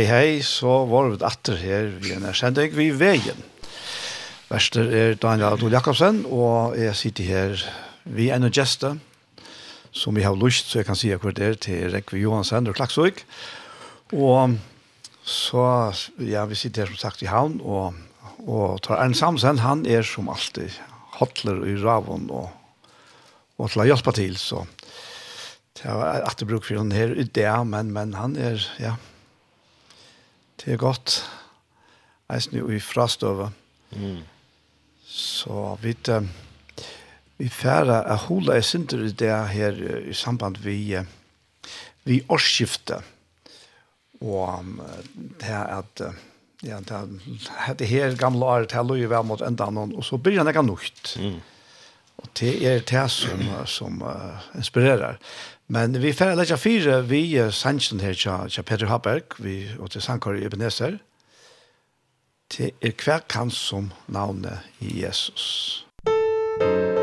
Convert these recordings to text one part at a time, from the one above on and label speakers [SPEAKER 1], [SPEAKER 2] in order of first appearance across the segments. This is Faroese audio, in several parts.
[SPEAKER 1] hei hei, så var vi atter her vi er sendig vi veien. Verster er Daniel Adol Jakobsen, og jeg sitter her vi er en gjeste, som vi har lyst, så jeg kan si akkurat det til Rekve Johansen og Klaksvøk. Og så, ja, vi sitter her som sagt i havn, og, og tar en Samsen, han er som alltid hotler i ravon og, og til å hjelpe til, så det var at det bruk for han her i det, men, men han er, ja, det er godt. Jeg er i frastøve.
[SPEAKER 2] Mm.
[SPEAKER 1] Så vi uh, vi færre er hula i sinter i det her i samband vi, vi årsskifte Og det er at ja, det er det her gamle året, det er løy vel mot enda noen og så blir det ikke nokt.
[SPEAKER 2] Mm.
[SPEAKER 1] Og det er det som, som uh, inspirerer. Men vi får lägga fyra vi sanchen här tja, tja Peter Haberg vi och till Sankar i Ebenezer till er kvar kan som navnet Jesus.
[SPEAKER 3] Musik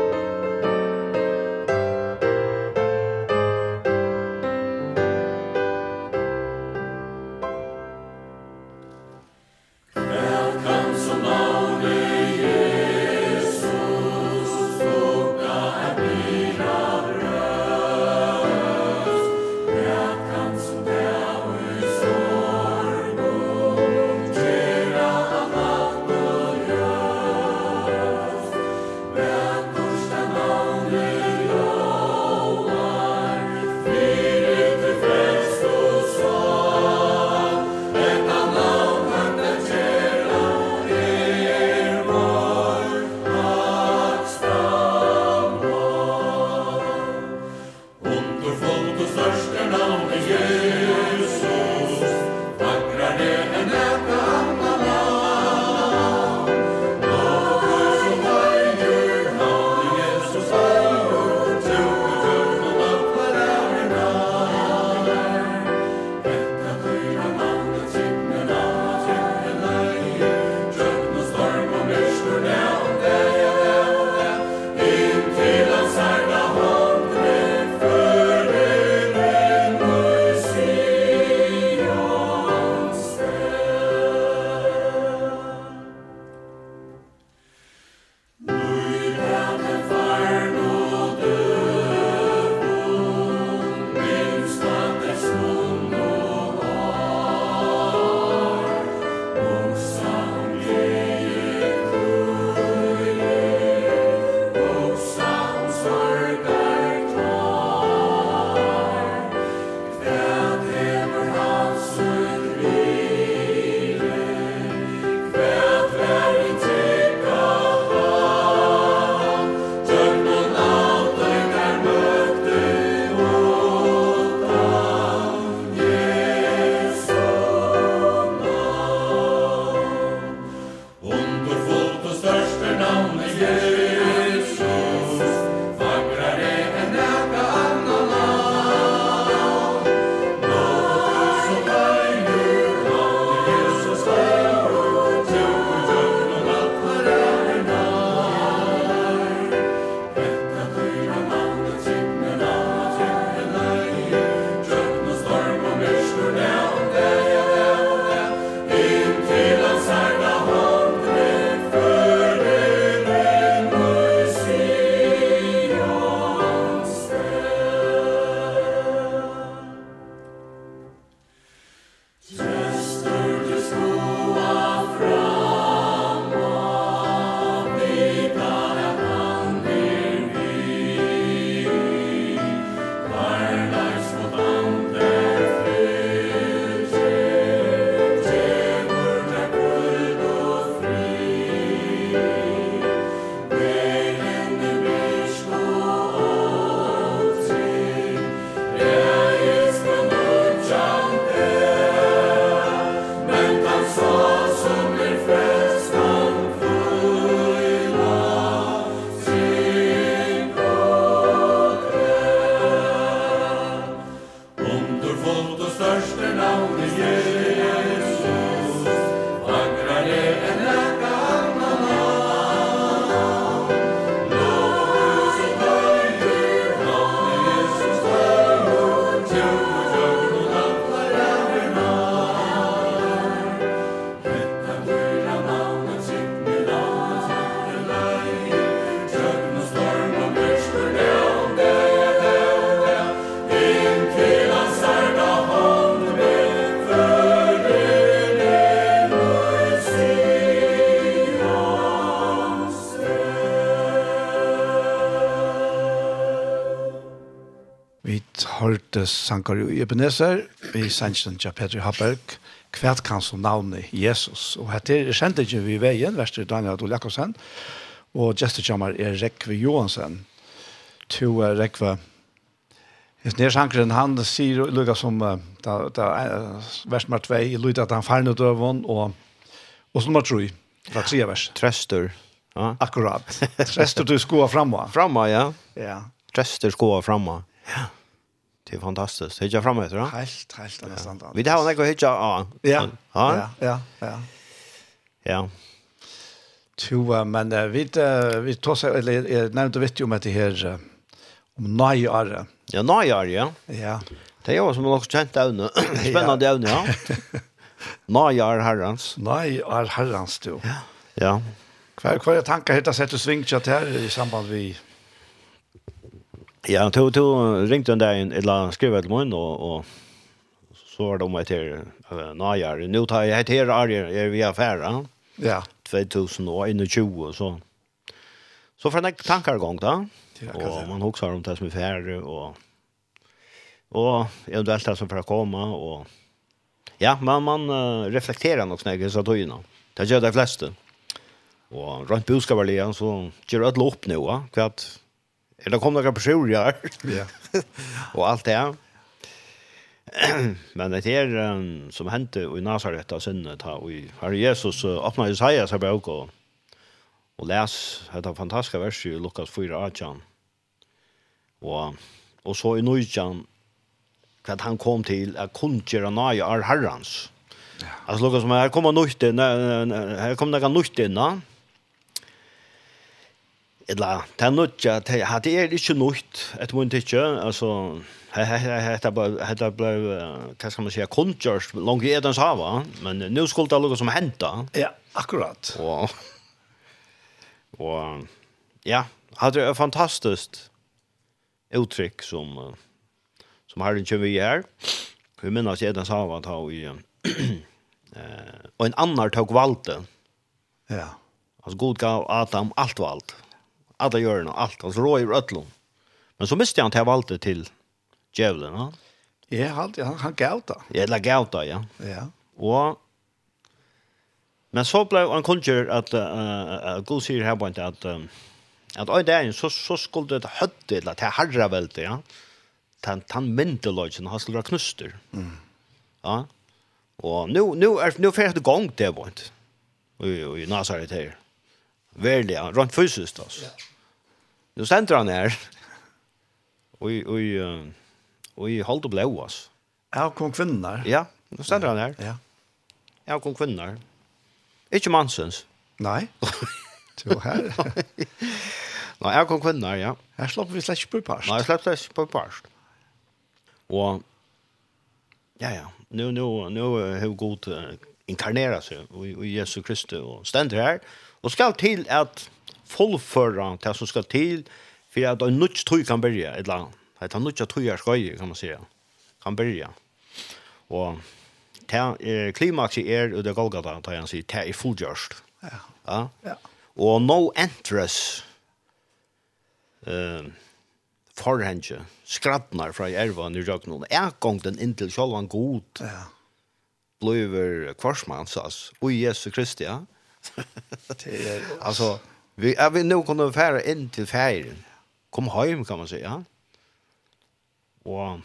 [SPEAKER 1] hørte Sankar i Ebenezer, vi sannsyn til Petri Haberg, kvært kan som navnet Jesus. Og hette er kjent ikke vi veien, verste Daniel Adol Jakobsen, og gestekjammer er Rekve Johansen. To er Rekve nær Hankren han sier lukka som da, da, vers nummer 2 i at han farne døvon og, og som nummer 3 fra 3 vers.
[SPEAKER 2] Trøster. Ja.
[SPEAKER 1] Akkurat. Trøster du skoa framma.
[SPEAKER 2] Framma, ja.
[SPEAKER 1] Ja.
[SPEAKER 2] Trøster skoa framma. Ja. Det är fantastiskt. Hittar fram efter, va?
[SPEAKER 1] Helt, helt ja. nästan.
[SPEAKER 2] Vi tar har något att
[SPEAKER 1] hitta.
[SPEAKER 2] Ja.
[SPEAKER 1] Ja. Ja, ja,
[SPEAKER 2] ja.
[SPEAKER 1] Ja. Jo, men uh, vi uh, vi tar sig eller jeg nevnte vet ju om att det her, uh, om najar.
[SPEAKER 2] Ja, najar, ja.
[SPEAKER 1] Ja.
[SPEAKER 2] Det är ju som något känt där nu. Spännande där nu, ja.
[SPEAKER 1] najar herrans. Najar herrans du. Ja.
[SPEAKER 2] Ja.
[SPEAKER 1] Kvar kvar tankar hittar sätt att svinga till här i samband med
[SPEAKER 2] Ja, to to ringte en dag eller skrev till mig och och så var det om att det najar. Nu tar jag heter Arje, är vi affär.
[SPEAKER 1] Ja.
[SPEAKER 2] 2021 så. Så för en tankar
[SPEAKER 1] gång
[SPEAKER 2] då.
[SPEAKER 1] Och
[SPEAKER 2] man hugger om det som är färre och och eventuellt det som får komma och ja, man man reflekterar nog snägg så då ju nå. Det gör de flesta. Och runt boskavarligen så gör det lopp nu, va? Kvart Det kom några personer.
[SPEAKER 1] Ja.
[SPEAKER 2] och allt det. Men det är um, som hände i Nazaret av synden ta och Herre Jesus öppnade Jesaja så bøk och og les dette fantastiska vers i Lukas 4:18. Och och så i Nujan att han kom till att kundgöra nya er herrens. Ja. Alltså Lukas som här kommer nytt här kommer några nytt Ja. Eller, det er nødja, det er, det er ikke nødt, et munn ikke, altså, Hetta bara hetta blev vad skal man säga konjust långt i Edens hava men nu skulle det lukka som hända.
[SPEAKER 1] Ja, akkurat.
[SPEAKER 2] og og ja, hade ett fantastiskt uttrykk som som har inte vi her Vi minns Edens hava ta i eh och en annan tok valte.
[SPEAKER 1] Ja.
[SPEAKER 2] Alltså god gav Adam allt valt alla görna allt alltså rå i öllon. Men så miste han till valgte till djevelen, va?
[SPEAKER 1] Ja, han han, han gav det.
[SPEAKER 2] Ja, la gav ja.
[SPEAKER 1] Ja.
[SPEAKER 2] Och Men så blev han kungjør at uh, uh, God sier her på en at um, at oi dagen så, så skulle det høtte eller til herre velte, ja. Tan, tan myndeløgjen, han skulle være knuster.
[SPEAKER 1] Mm.
[SPEAKER 2] Ja. Og nu, nu, er, nu fer det gong det på en. Og i Nazaret her. Veldig, rent fysisk, altså. Nu ständer han här. Oj, oj, oj, holdt og blå altså.
[SPEAKER 1] Ja, kom kvinner.
[SPEAKER 2] Ja, nu ständer han här.
[SPEAKER 1] Ja.
[SPEAKER 2] Ja, kom kvinner. Ikke mansens.
[SPEAKER 1] Nei. Du her.
[SPEAKER 2] Nei, jeg kom kvinner, ja.
[SPEAKER 1] Her slapp vi slett på parst.
[SPEAKER 2] Nei, slett slett på parst. Og, ja, ja, nå, nå, nå har hun god inkarneret seg i Jesu Kristi og stender her. Ja Og skal til at fullføre det som skal til, for at en nødt tøy kan byrja, eller at en nødt tøy er skøy, kan man si, kan byrja. Og er, klimakset er, og det er Golgata, tar jeg han sier, det er fullgjørst.
[SPEAKER 1] Ja.
[SPEAKER 2] ja.
[SPEAKER 1] ja.
[SPEAKER 2] Og no entres uh, forhenge, skrattnar fra ervan i røgnen, er gong den inntil sjálvan god,
[SPEAKER 1] ja.
[SPEAKER 2] bløver kvarsmannsas, og Jesu Kristi, ja
[SPEAKER 1] det
[SPEAKER 2] alltså vi är vi nog kunde färra in till färgen. Kom hem kan man säga. Och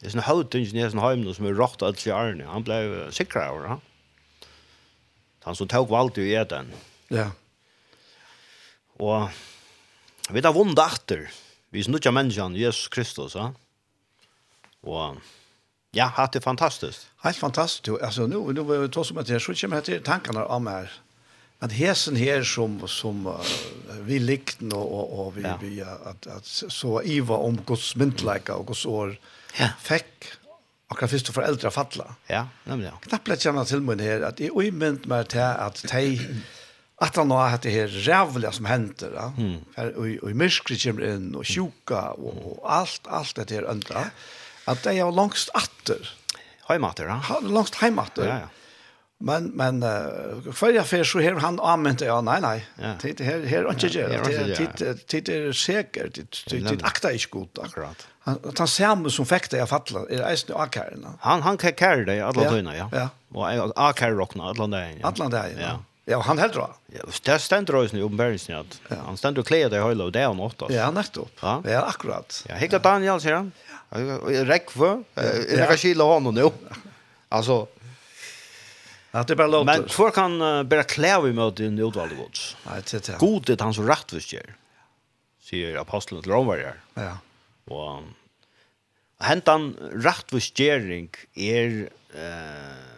[SPEAKER 2] det är en hautingenjör som hem som är rått alls i arne. Han blev säkrare, va? Han som tog valt ju eden. den.
[SPEAKER 1] Ja.
[SPEAKER 2] Och vi där vunda åter. Vi är snutja människan, Jesus Kristus, va? Och Ja, hatt det fantastiskt.
[SPEAKER 1] Helt fantastiskt. Alltså nu nu var det som att jag skulle komma till tankarna om här at hesen her som som uh, vi likte og og, og vi
[SPEAKER 2] ja.
[SPEAKER 1] vi at at så iva om Guds myndleika og Guds år
[SPEAKER 2] ja.
[SPEAKER 1] fikk akkurat først och föräldrar falla.
[SPEAKER 2] Ja, nemlig Ja.
[SPEAKER 1] Knappt lett känna til meg her at i mynt med til at de at han har det her rävliga som henter va.
[SPEAKER 2] Mm.
[SPEAKER 1] Og, og i mörkret kommer inn og sjuka og, og alt, alt det her ända. Att de er langst atter.
[SPEAKER 2] Heimater, ja.
[SPEAKER 1] Långst heimater.
[SPEAKER 2] Ja, ja
[SPEAKER 1] Men men uh, för jag för så här han använt ja nej nej.
[SPEAKER 2] Ja.
[SPEAKER 1] Det här här inte det.
[SPEAKER 2] Det
[SPEAKER 1] det är säkert det det akta är gott
[SPEAKER 2] akkurat.
[SPEAKER 1] Han tar samma som fick det jag falla i resten av.
[SPEAKER 2] Han han kan carry det alla dagarna ja.
[SPEAKER 1] Ja.
[SPEAKER 2] Och akar rockna alla dagarna.
[SPEAKER 1] Alla dagarna. Ja.
[SPEAKER 2] Ja,
[SPEAKER 1] han helt då.
[SPEAKER 2] Ja, det stendur også i om Bernsnad. Han stendur och klär det hela det er han alltså.
[SPEAKER 1] Ja, nettopp.
[SPEAKER 2] Ja,
[SPEAKER 1] ja akkurat.
[SPEAKER 2] Ja, Hector Daniel säger han. Ja. Rekve,
[SPEAKER 1] det
[SPEAKER 2] kan skilja honom nu. Alltså
[SPEAKER 1] Ja, det bara låter.
[SPEAKER 2] Men för kan uh, bara klä vi mot i utvalda gods.
[SPEAKER 1] Nej, det det.
[SPEAKER 2] God det han så rätt visst gör. Säger aposteln till
[SPEAKER 1] romarna.
[SPEAKER 2] Ja. Och hentan rättvisgering är eh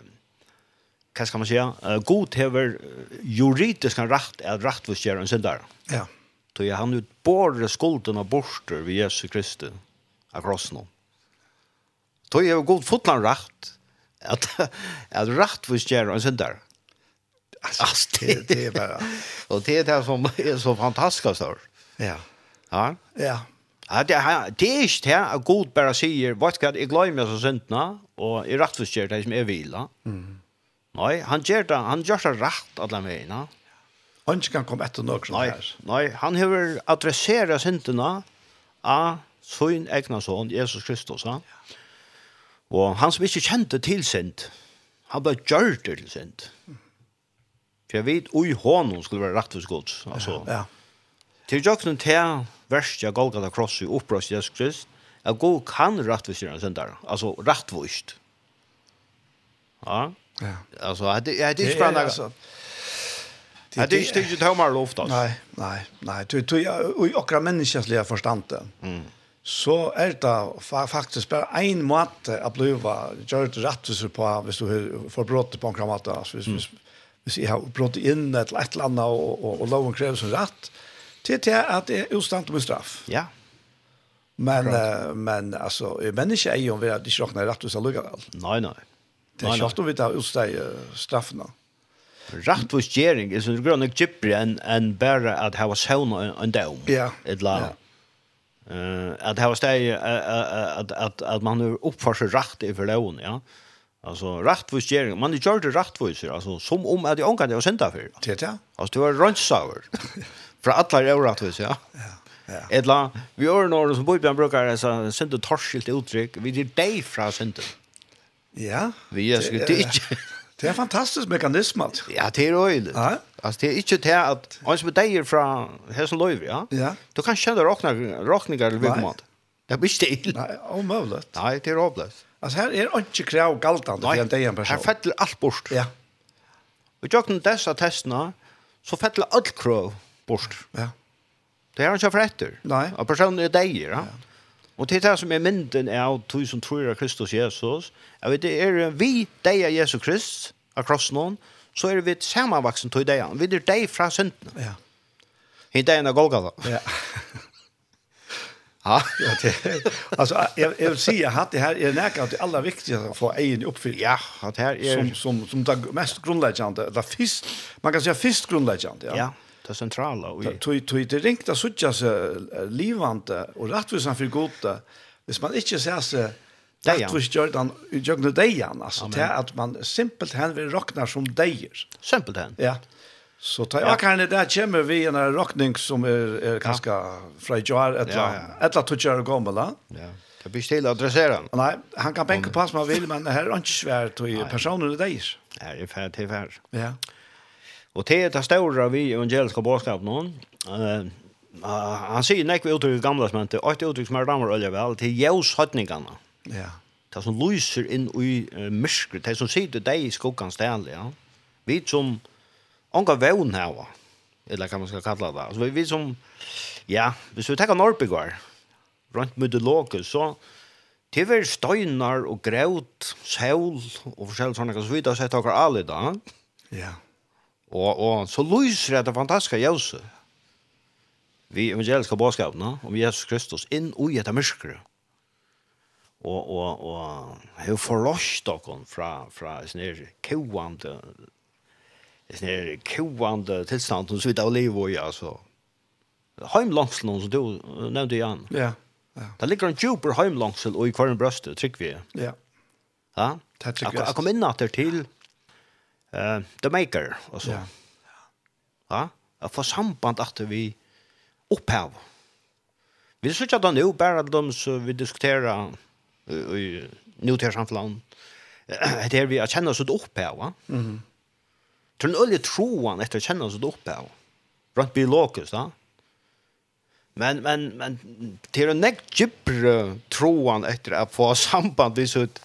[SPEAKER 2] vad ska man säga? Uh, god hever juridiska rätt att rättvisgöra en syndare.
[SPEAKER 1] Ja.
[SPEAKER 2] Då är han ut både skulden och borster vid Jesu Kristi av krossen. Då är god fotland rätt att att rättvis gör en syndare. Alltså
[SPEAKER 1] det, det er bare...
[SPEAKER 2] och det är det som är så fantastiskt så.
[SPEAKER 1] Ja.
[SPEAKER 2] Ja.
[SPEAKER 1] Ja.
[SPEAKER 2] Ja, det er, det er ikke det at god bare sier, hva skal jeg meg som syndene, og jeg rettvis skjer det som jeg vil. Mm. Nei, han gjør det, han gjør det rett alle veiene.
[SPEAKER 1] Han ikke kan komme etter noe sånt
[SPEAKER 2] nei,
[SPEAKER 1] her.
[SPEAKER 2] Nei, han har adresseret syndene av sin egen son, Jesus Kristus. Ja. Og han som ikke kjente til synd, han ble gjørt til synd. For jeg vet, oi hånden skulle være rett for gods. Altså,
[SPEAKER 1] ja, ja.
[SPEAKER 2] Til jøkken til verst jeg Golgata kross i opprøst Jesus Krist, at god kan rett hos gjøre syndere. Altså rett. Ja.
[SPEAKER 1] Ja.
[SPEAKER 2] Altså, det er ikke bare
[SPEAKER 1] noe
[SPEAKER 2] Det är inte det tomma luft alltså.
[SPEAKER 1] Nej, nej, nej. Du du och akra människans liv förstande. Mm så er det faktisk bare en måte å bli gjør det rettelser på hvis du får brått på en måte. Altså, hvis, hvis, hvis jeg har brått inn et eller annet og, og, og loven krever som rett, til til at det er ustand om straff.
[SPEAKER 2] Ja.
[SPEAKER 1] Men, uh, men altså, mennesker er jo om vi er ikke råkner rettelser lukket
[SPEAKER 2] Nei, nei.
[SPEAKER 1] Det er ikke ofte vi tar utsteg straffene.
[SPEAKER 2] Rettvis gjering er så grønne gypere enn en bare at hava søvn og en døm.
[SPEAKER 1] Ja.
[SPEAKER 2] Et eller annet.
[SPEAKER 1] Ja
[SPEAKER 2] Eh att det var steg att att att man nu uppför sig rätt i förlån, ja. Alltså rättvis gering. Man gör det rättvis alltså som om att jag ankan det och synda
[SPEAKER 1] för. Det ja.
[SPEAKER 2] Alltså det var rönsaur. För alla är rättvis, ja.
[SPEAKER 1] Ja.
[SPEAKER 2] Ja. Edla, vi har några som bor i brukar alltså synda torskilt uttryck. Vi det dig från synda.
[SPEAKER 1] Ja.
[SPEAKER 2] Vi är ju det inte.
[SPEAKER 1] Det är fantastisk mekanisme.
[SPEAKER 2] Ja, det er øyelig.
[SPEAKER 1] Ja.
[SPEAKER 2] Altså, det är inte det han som er deg fra Hesen Løyv, ja.
[SPEAKER 1] Ja.
[SPEAKER 2] Du kan kjenne råkninger eller vid mat. Det blir stil.
[SPEAKER 1] Nei, omöjligt.
[SPEAKER 2] Nei, det er roligt.
[SPEAKER 1] Altså, her er ikke krav galtande för en dag en person.
[SPEAKER 2] Her fettler alt bort.
[SPEAKER 1] Ja.
[SPEAKER 2] Og jag kan dessa testerna så fettler alt krav bort.
[SPEAKER 1] Ja.
[SPEAKER 2] Det är ikke for etter.
[SPEAKER 1] Nei.
[SPEAKER 2] Og personen er deg, ja. ja. Og det det som er mynden av tog som tror av Kristus Jesus. Jeg vet, det er vi, deg av Jesus Krist, av krossen, så er vi sammenvaksen tog deg. Vi er deg fra syndene.
[SPEAKER 1] Ja.
[SPEAKER 2] I deg av Golgata.
[SPEAKER 1] Ja.
[SPEAKER 2] ja,
[SPEAKER 1] det, altså, jeg, jeg vil si at det her er nærkert at det aller viktigste å få egen oppfyllt.
[SPEAKER 2] Ja, at her er...
[SPEAKER 1] Som, som, som det mest grundläggande, det er fyrst, man kan si fyrst grunnleggende, ja.
[SPEAKER 2] Ja det centrala och
[SPEAKER 1] tog tog det ringt att söka sig livande och rättvisan för goda. Hvis man inte ser sig Det var gjort han gjorde dejan alltså till att man simpelt hen vill rockna som dejer.
[SPEAKER 2] Simpelt hen.
[SPEAKER 1] Ja. Så tar jag kan det där kommer vi en rockning som är ganska fra jar ett la touchar gamla.
[SPEAKER 2] Ja. Det blir stilla adressera.
[SPEAKER 1] Nej, han kan bänka pass man vill men det här är inte svärt och personen är dejer.
[SPEAKER 2] Ja, det är färd till färd.
[SPEAKER 1] Ja.
[SPEAKER 2] Och det är det stora vi evangeliska budskapet någon. uh, han sier nekve vi uttryck gamla som og et uttrykk som er damer väl vel, til jævshøtningene.
[SPEAKER 1] Ja.
[SPEAKER 2] Det som lyser inn i uh, mörkret, det som sitter deg i skuggans del, ja. Vi som anka vevn her. Eller hva man skal kalla det. Altså, vi, vi som ja, hvis vi tenker tar rundt Runt så Det var støynar og græut, sæl og forskjellige sånne, så vidt har sett akkurat alle da.
[SPEAKER 1] Ja.
[SPEAKER 2] Og, og så lyser det fantastiske ljøse vi evangeliske bådskapene om Jesus Kristus inn i etter mørkere. Og, og, og har forlåst dere fra, fra sånne kjøvende her kjøvende tilstand som sitter av livet og altså. Heimlangselen som du nevnte igjen.
[SPEAKER 1] Ja. ja.
[SPEAKER 2] Det ligger en djuper heimlangsel og i hver brøste, trykker vi.
[SPEAKER 1] Ja.
[SPEAKER 2] Ja? Jeg kom inn etter til uh, The Maker och så.
[SPEAKER 1] Ja.
[SPEAKER 2] Ja, att få samband at vi opphav. Vi så er jo bara de som vi diskuterer i nutidsamfällan. Det er vi att kjenne oss upphav, va?
[SPEAKER 1] Mhm.
[SPEAKER 2] Tror en øye troan efter å kjenne oss upphav. Runt biologisk, va? Men men men till en näck gibr troan efter å få samband i så ett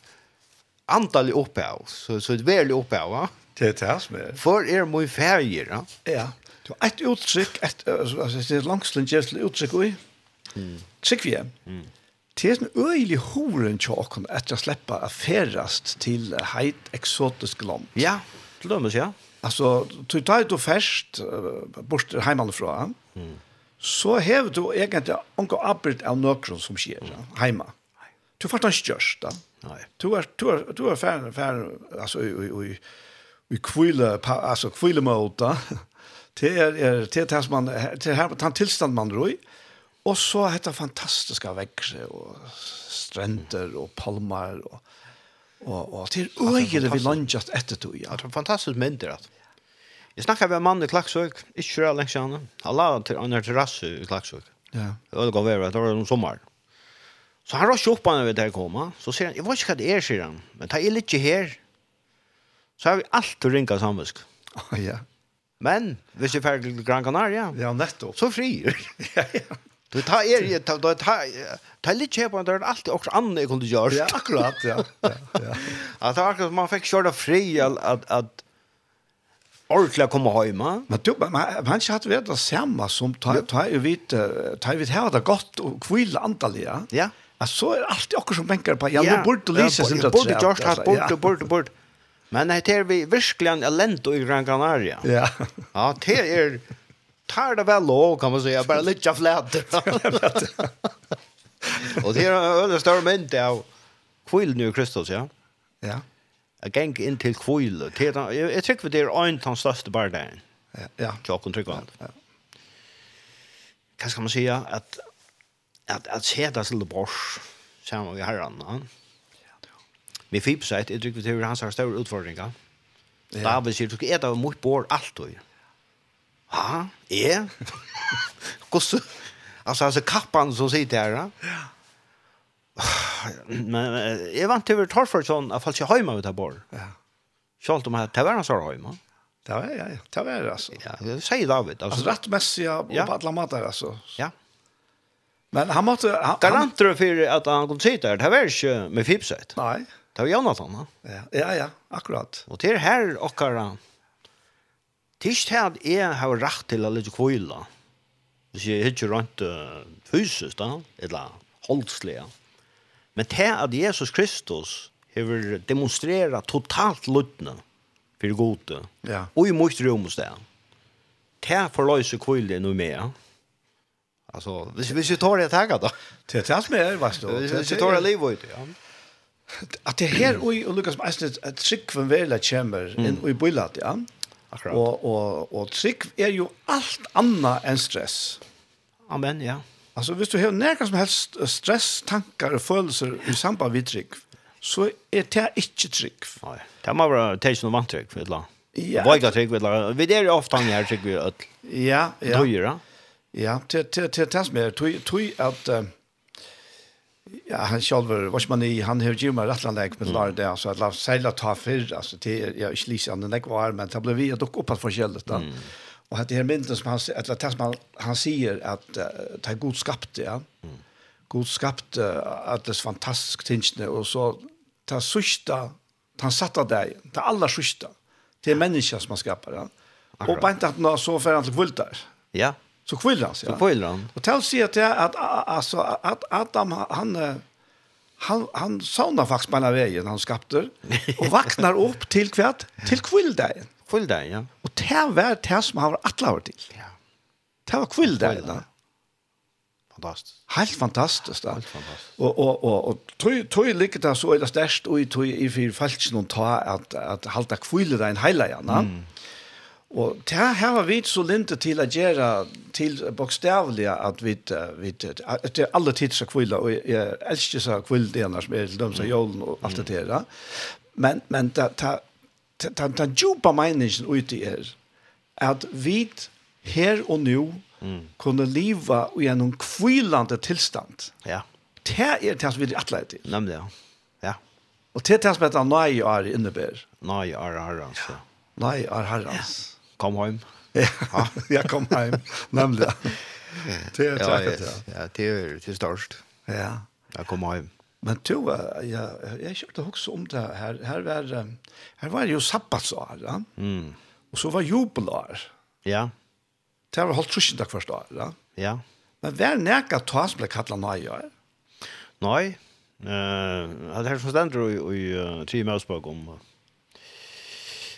[SPEAKER 2] antal upphav. Så så ett väl upphav, va?
[SPEAKER 1] Det er det som er.
[SPEAKER 2] For er mye ferie, ja?
[SPEAKER 1] Ja. Du har et uttrykk, et, altså, det er langslinjøslig uttrykk, Mm. Trykk vi hjem. Mm. Det er en øyelig horen tjåkon etter å slippe å ferast til heit eksotisk land.
[SPEAKER 2] Ja, til dømes, ja.
[SPEAKER 1] Altså, du tar jo først, bort heimanfra, mm. så har du egentlig anker arbeid av nøkron som skjer, mm. heima. Du får den største.
[SPEAKER 2] Nei.
[SPEAKER 1] Du er, du er, du er færre, færre, altså, i, i, i, vi kvile, alltså kvile måte, det er, er, det er det som man, det er her, den tilstand man roi og så heter fantastiska vekse, og stränder og palmer, og, og, og til øyre vi landjast etter to ja.
[SPEAKER 2] Det er fantastisk mindre, at Jeg snakket med en mann i Klaksøk, ikke så lenge siden. Han la til en terrasse i Klaksøk.
[SPEAKER 1] Ja.
[SPEAKER 2] Det var det gav være, det var noen sommer. Så han røst opp han ved der koma, så sier han, jeg vet ikke hva det er, sier han, men ta jeg litt her, så har vi alt å ringe samvisk.
[SPEAKER 1] Oh, ja.
[SPEAKER 2] Men, hvis vi er ferdig til Gran Canaria,
[SPEAKER 1] ja, nettopp.
[SPEAKER 2] så fri.
[SPEAKER 1] ja, ja.
[SPEAKER 2] Du tar er, ta, ta, ta, ta litt kjøp, men det er alltid også annet jeg kunne gjøre.
[SPEAKER 1] Ja, akkurat, ja. ja, ja.
[SPEAKER 2] at det var akkurat som man fikk kjøre fri, at, at ordentlig komme hjemme.
[SPEAKER 1] Men du, man, man ikke hatt ved det samme som ta, ta, vet, ta, vet, her det godt og kvile antallet, ja.
[SPEAKER 2] Ja.
[SPEAKER 1] Så er alltid akkurat som benker på, ja, nå burde du Lise sin
[SPEAKER 2] det. Borde Gjørst hatt, borde, borde, borde. Men det är vi verkligen elände i Gran Canaria.
[SPEAKER 1] Ja.
[SPEAKER 2] Ja, det är tar det väl låg kan man säga, bara lite flätt. Och det är en större mynd av kvill nu Kristus, ja.
[SPEAKER 1] Ja.
[SPEAKER 2] Jag gäng in till kvill. Jag tycker det är en av de största bardagen.
[SPEAKER 1] Ja. Ja.
[SPEAKER 2] Jag kan trycka
[SPEAKER 1] Ja.
[SPEAKER 2] Kan man säga att att att se det till bors samma vi herran. Ja med fipset, jeg tycker vi hur han har større utfordringer.
[SPEAKER 1] Ja.
[SPEAKER 2] David sier, du skal äta mot bor alt då. Ha? Jeg? Hvordan? Altså, altså kappan som sitter her, Ja. Men jeg vant til å ta for sånn, i alla ikke jag med utav bor.
[SPEAKER 1] Ja.
[SPEAKER 2] Schalt om att taverna så hemma.
[SPEAKER 1] Det var ja, det var alltså.
[SPEAKER 2] Ja, det sier David
[SPEAKER 1] alltså.
[SPEAKER 2] Alltså
[SPEAKER 1] rättmässiga ja. på alla matar alltså.
[SPEAKER 2] Ja.
[SPEAKER 1] Men han måste han
[SPEAKER 2] Garanter for at han kunne sitte her, Det var ikke med fipset.
[SPEAKER 1] Nej.
[SPEAKER 2] Det var Jonathan, va?
[SPEAKER 1] Ja, ja, ja akkurat.
[SPEAKER 2] Og til her okkara, Tyst her jeg har rett til å litt kvila, Hvis jeg ikke rønt uh, fysisk, da, eller holdslige. Men til at Jesus Kristus har demonstreret totalt luttene for gode,
[SPEAKER 1] ja.
[SPEAKER 2] og i mot rom hos det. Til forløse kvile noe mer. Altså, hvis, hvis vi tar det taget, da.
[SPEAKER 1] Til det som er, vet du.
[SPEAKER 2] Hvis vi tar det live ut, ja.
[SPEAKER 1] At det her oi og Lukas Meisner at trick från vel Chamber kommer inn i bøylat, ja.
[SPEAKER 2] Akkurat.
[SPEAKER 1] Og og og trick er jo alt anna enn stress.
[SPEAKER 2] Amen, ja.
[SPEAKER 1] Alltså, hvis du har nærkast som helst stress, tankar og følelser i samband med trygg, så er det ikke trygg.
[SPEAKER 2] Nei. Det må være tesen og mantrygg, vet du.
[SPEAKER 1] Ja.
[SPEAKER 2] Våga trygg, vet du. Vi er jo ofte han her trygg vi ødel.
[SPEAKER 1] Ja, ja.
[SPEAKER 2] Døyre.
[SPEAKER 1] Ja, til det som er, tog at Ja, han själv vad man i han har ju mer rättlandlägg med lar där så att la sälja ta för alltså till jag slisar den där var men det blev vi dock upp att förskället då. Och att det här mynden som han eller tas man han säger att uh, ta god skapt ja. God skapt uh, att det är fantastiskt tingsne och så ta sista han satte dig ta alla sista till människan som man skapar. Ja. Och bara inte att nå så för att kvultar.
[SPEAKER 2] Ja.
[SPEAKER 1] Så kvillar han
[SPEAKER 2] sig.
[SPEAKER 1] Så
[SPEAKER 2] kvillar han.
[SPEAKER 1] Och tal säger att att alltså att Adam han han han såna faktiskt på vägen han skapte och vaknar upp till kvärt till
[SPEAKER 2] kvilldagen. Kvilldagen, ja.
[SPEAKER 1] Och det var det som han var alla år till.
[SPEAKER 2] Ja.
[SPEAKER 1] Det var
[SPEAKER 2] kvilldagen. Fantastisk.
[SPEAKER 1] Helt fantastiskt.
[SPEAKER 2] Helt fantastiskt.
[SPEAKER 1] Och och och och tror tror ligger det så eller störst och i i för falschen och ta att att hålla kvilldagen hela ja. Mm. Og det her har vi så linte til å gjøre til bokstavlig at vi at det er alle tids av kvilla, og jeg elsker seg kvillene som er til dem som jolen og alt det der. Men, men det er djupa meningen ute er at vi her og nå
[SPEAKER 2] mm.
[SPEAKER 1] kunne leva i en kvilande tilstand.
[SPEAKER 2] Ja.
[SPEAKER 1] Det er det som vi er atleid til.
[SPEAKER 2] Nemlig, ja. ja.
[SPEAKER 1] Og det er det som heter nøye er innebærer.
[SPEAKER 2] Nøye är är ja.
[SPEAKER 1] Nøye er herrens. Ja.
[SPEAKER 2] Kom hem.
[SPEAKER 1] Ja, ja kom hem. Nämligen. Det
[SPEAKER 2] är
[SPEAKER 1] tacket.
[SPEAKER 2] Ja, det är det störst.
[SPEAKER 1] Ja.
[SPEAKER 2] Jag kom hem.
[SPEAKER 1] Men to, ja, jeg kjørte også om det her. Her var, her var jo sabbatsår, ja?
[SPEAKER 2] Mm.
[SPEAKER 1] Og så var jubelår.
[SPEAKER 2] Ja.
[SPEAKER 1] Det var holdt trusen takk første år, ja?
[SPEAKER 2] Ja.
[SPEAKER 1] Men hver nekka ta som ble kallet nøyår?
[SPEAKER 2] Nej. Uh, det här som stender i, i uh, Tri om uh,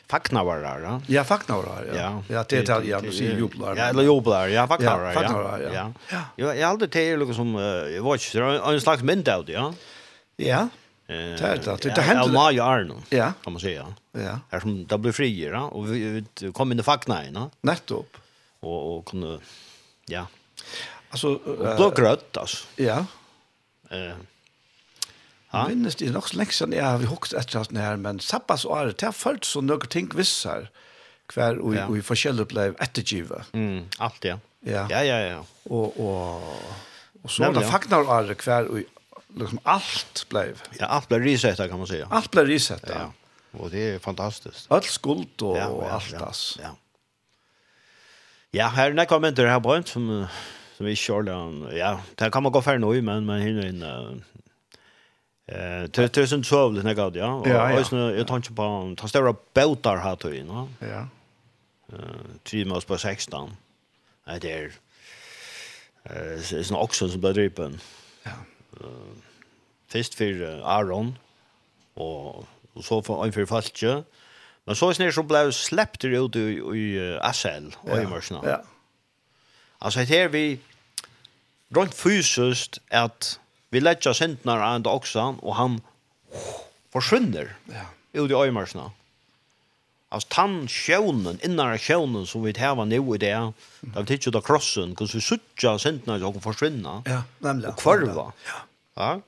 [SPEAKER 2] facknavarar. Ja,
[SPEAKER 1] Ja, facknavarar. Ja.
[SPEAKER 2] ja.
[SPEAKER 1] Ja, det er det, ja, du sier jublar.
[SPEAKER 2] Ja, eller jublar. Ja, facknavarar.
[SPEAKER 1] Ja, facknavarar. Ja.
[SPEAKER 2] Ja. Jag jag aldrig det är något som jag vet inte, en slags mynd av det, ja.
[SPEAKER 1] Ja.
[SPEAKER 2] Eh,
[SPEAKER 1] det det händer.
[SPEAKER 2] Ja, Maja Arno.
[SPEAKER 1] Ja.
[SPEAKER 2] Kan man säga.
[SPEAKER 1] Ja.
[SPEAKER 2] Här som där blir friare och vi kom in i facknarna.
[SPEAKER 1] Nettopp.
[SPEAKER 2] Och och kunde ja.
[SPEAKER 1] Altså, uh,
[SPEAKER 2] blå blågrött alltså.
[SPEAKER 1] Ja.
[SPEAKER 2] Eh
[SPEAKER 1] Ja. Minnes det nok lenge siden jeg har hukket etter at her, men sabbatsåret, og det har følt så noen ting visser, hver og,
[SPEAKER 2] ja.
[SPEAKER 1] og i forskjellig ble ettergivet.
[SPEAKER 2] Mm, alt, ja.
[SPEAKER 1] Ja,
[SPEAKER 2] ja, ja. ja.
[SPEAKER 1] Og, og, og så
[SPEAKER 2] Nemlig,
[SPEAKER 1] da
[SPEAKER 2] fagnar
[SPEAKER 1] og ære hver og liksom alt ble.
[SPEAKER 2] Ja, alt ble risettet, kan man si.
[SPEAKER 1] Alt ble risettet.
[SPEAKER 2] Ja, og det er fantastisk.
[SPEAKER 1] Alt skuld og,
[SPEAKER 2] ja,
[SPEAKER 1] og alt,
[SPEAKER 2] ja,
[SPEAKER 1] ass.
[SPEAKER 2] Ja, ja. her er nekka mynter her på en som, som vi kjører, ja, det kan man gå för nå, men, men hinner inn, Eh, det det är sånt så när god,
[SPEAKER 1] ja.
[SPEAKER 2] Och så jag tänker på att ta stora båtar här till, va?
[SPEAKER 1] Ja.
[SPEAKER 2] Eh, tre mås på 16. Nej, det är eh det är en oxen som blir dripen.
[SPEAKER 1] Ja.
[SPEAKER 2] Eh först för Aron och och så för en för Falche. Men så snär så blev släppt det ut i Asel och i Marsna.
[SPEAKER 1] Ja.
[SPEAKER 2] Alltså här vi runt fysiskt att Vi lägger syndnar ända också och han försvinner.
[SPEAKER 1] Ja.
[SPEAKER 2] Ut i öjmarsna. Alltså tann sjönen, innan sjönen som vi har nu i det, där vi tittar av krossen, kan vi suttjar syndnar och försvinna.
[SPEAKER 1] Ja, nämligen.
[SPEAKER 2] Och kvarva. Ja. ja.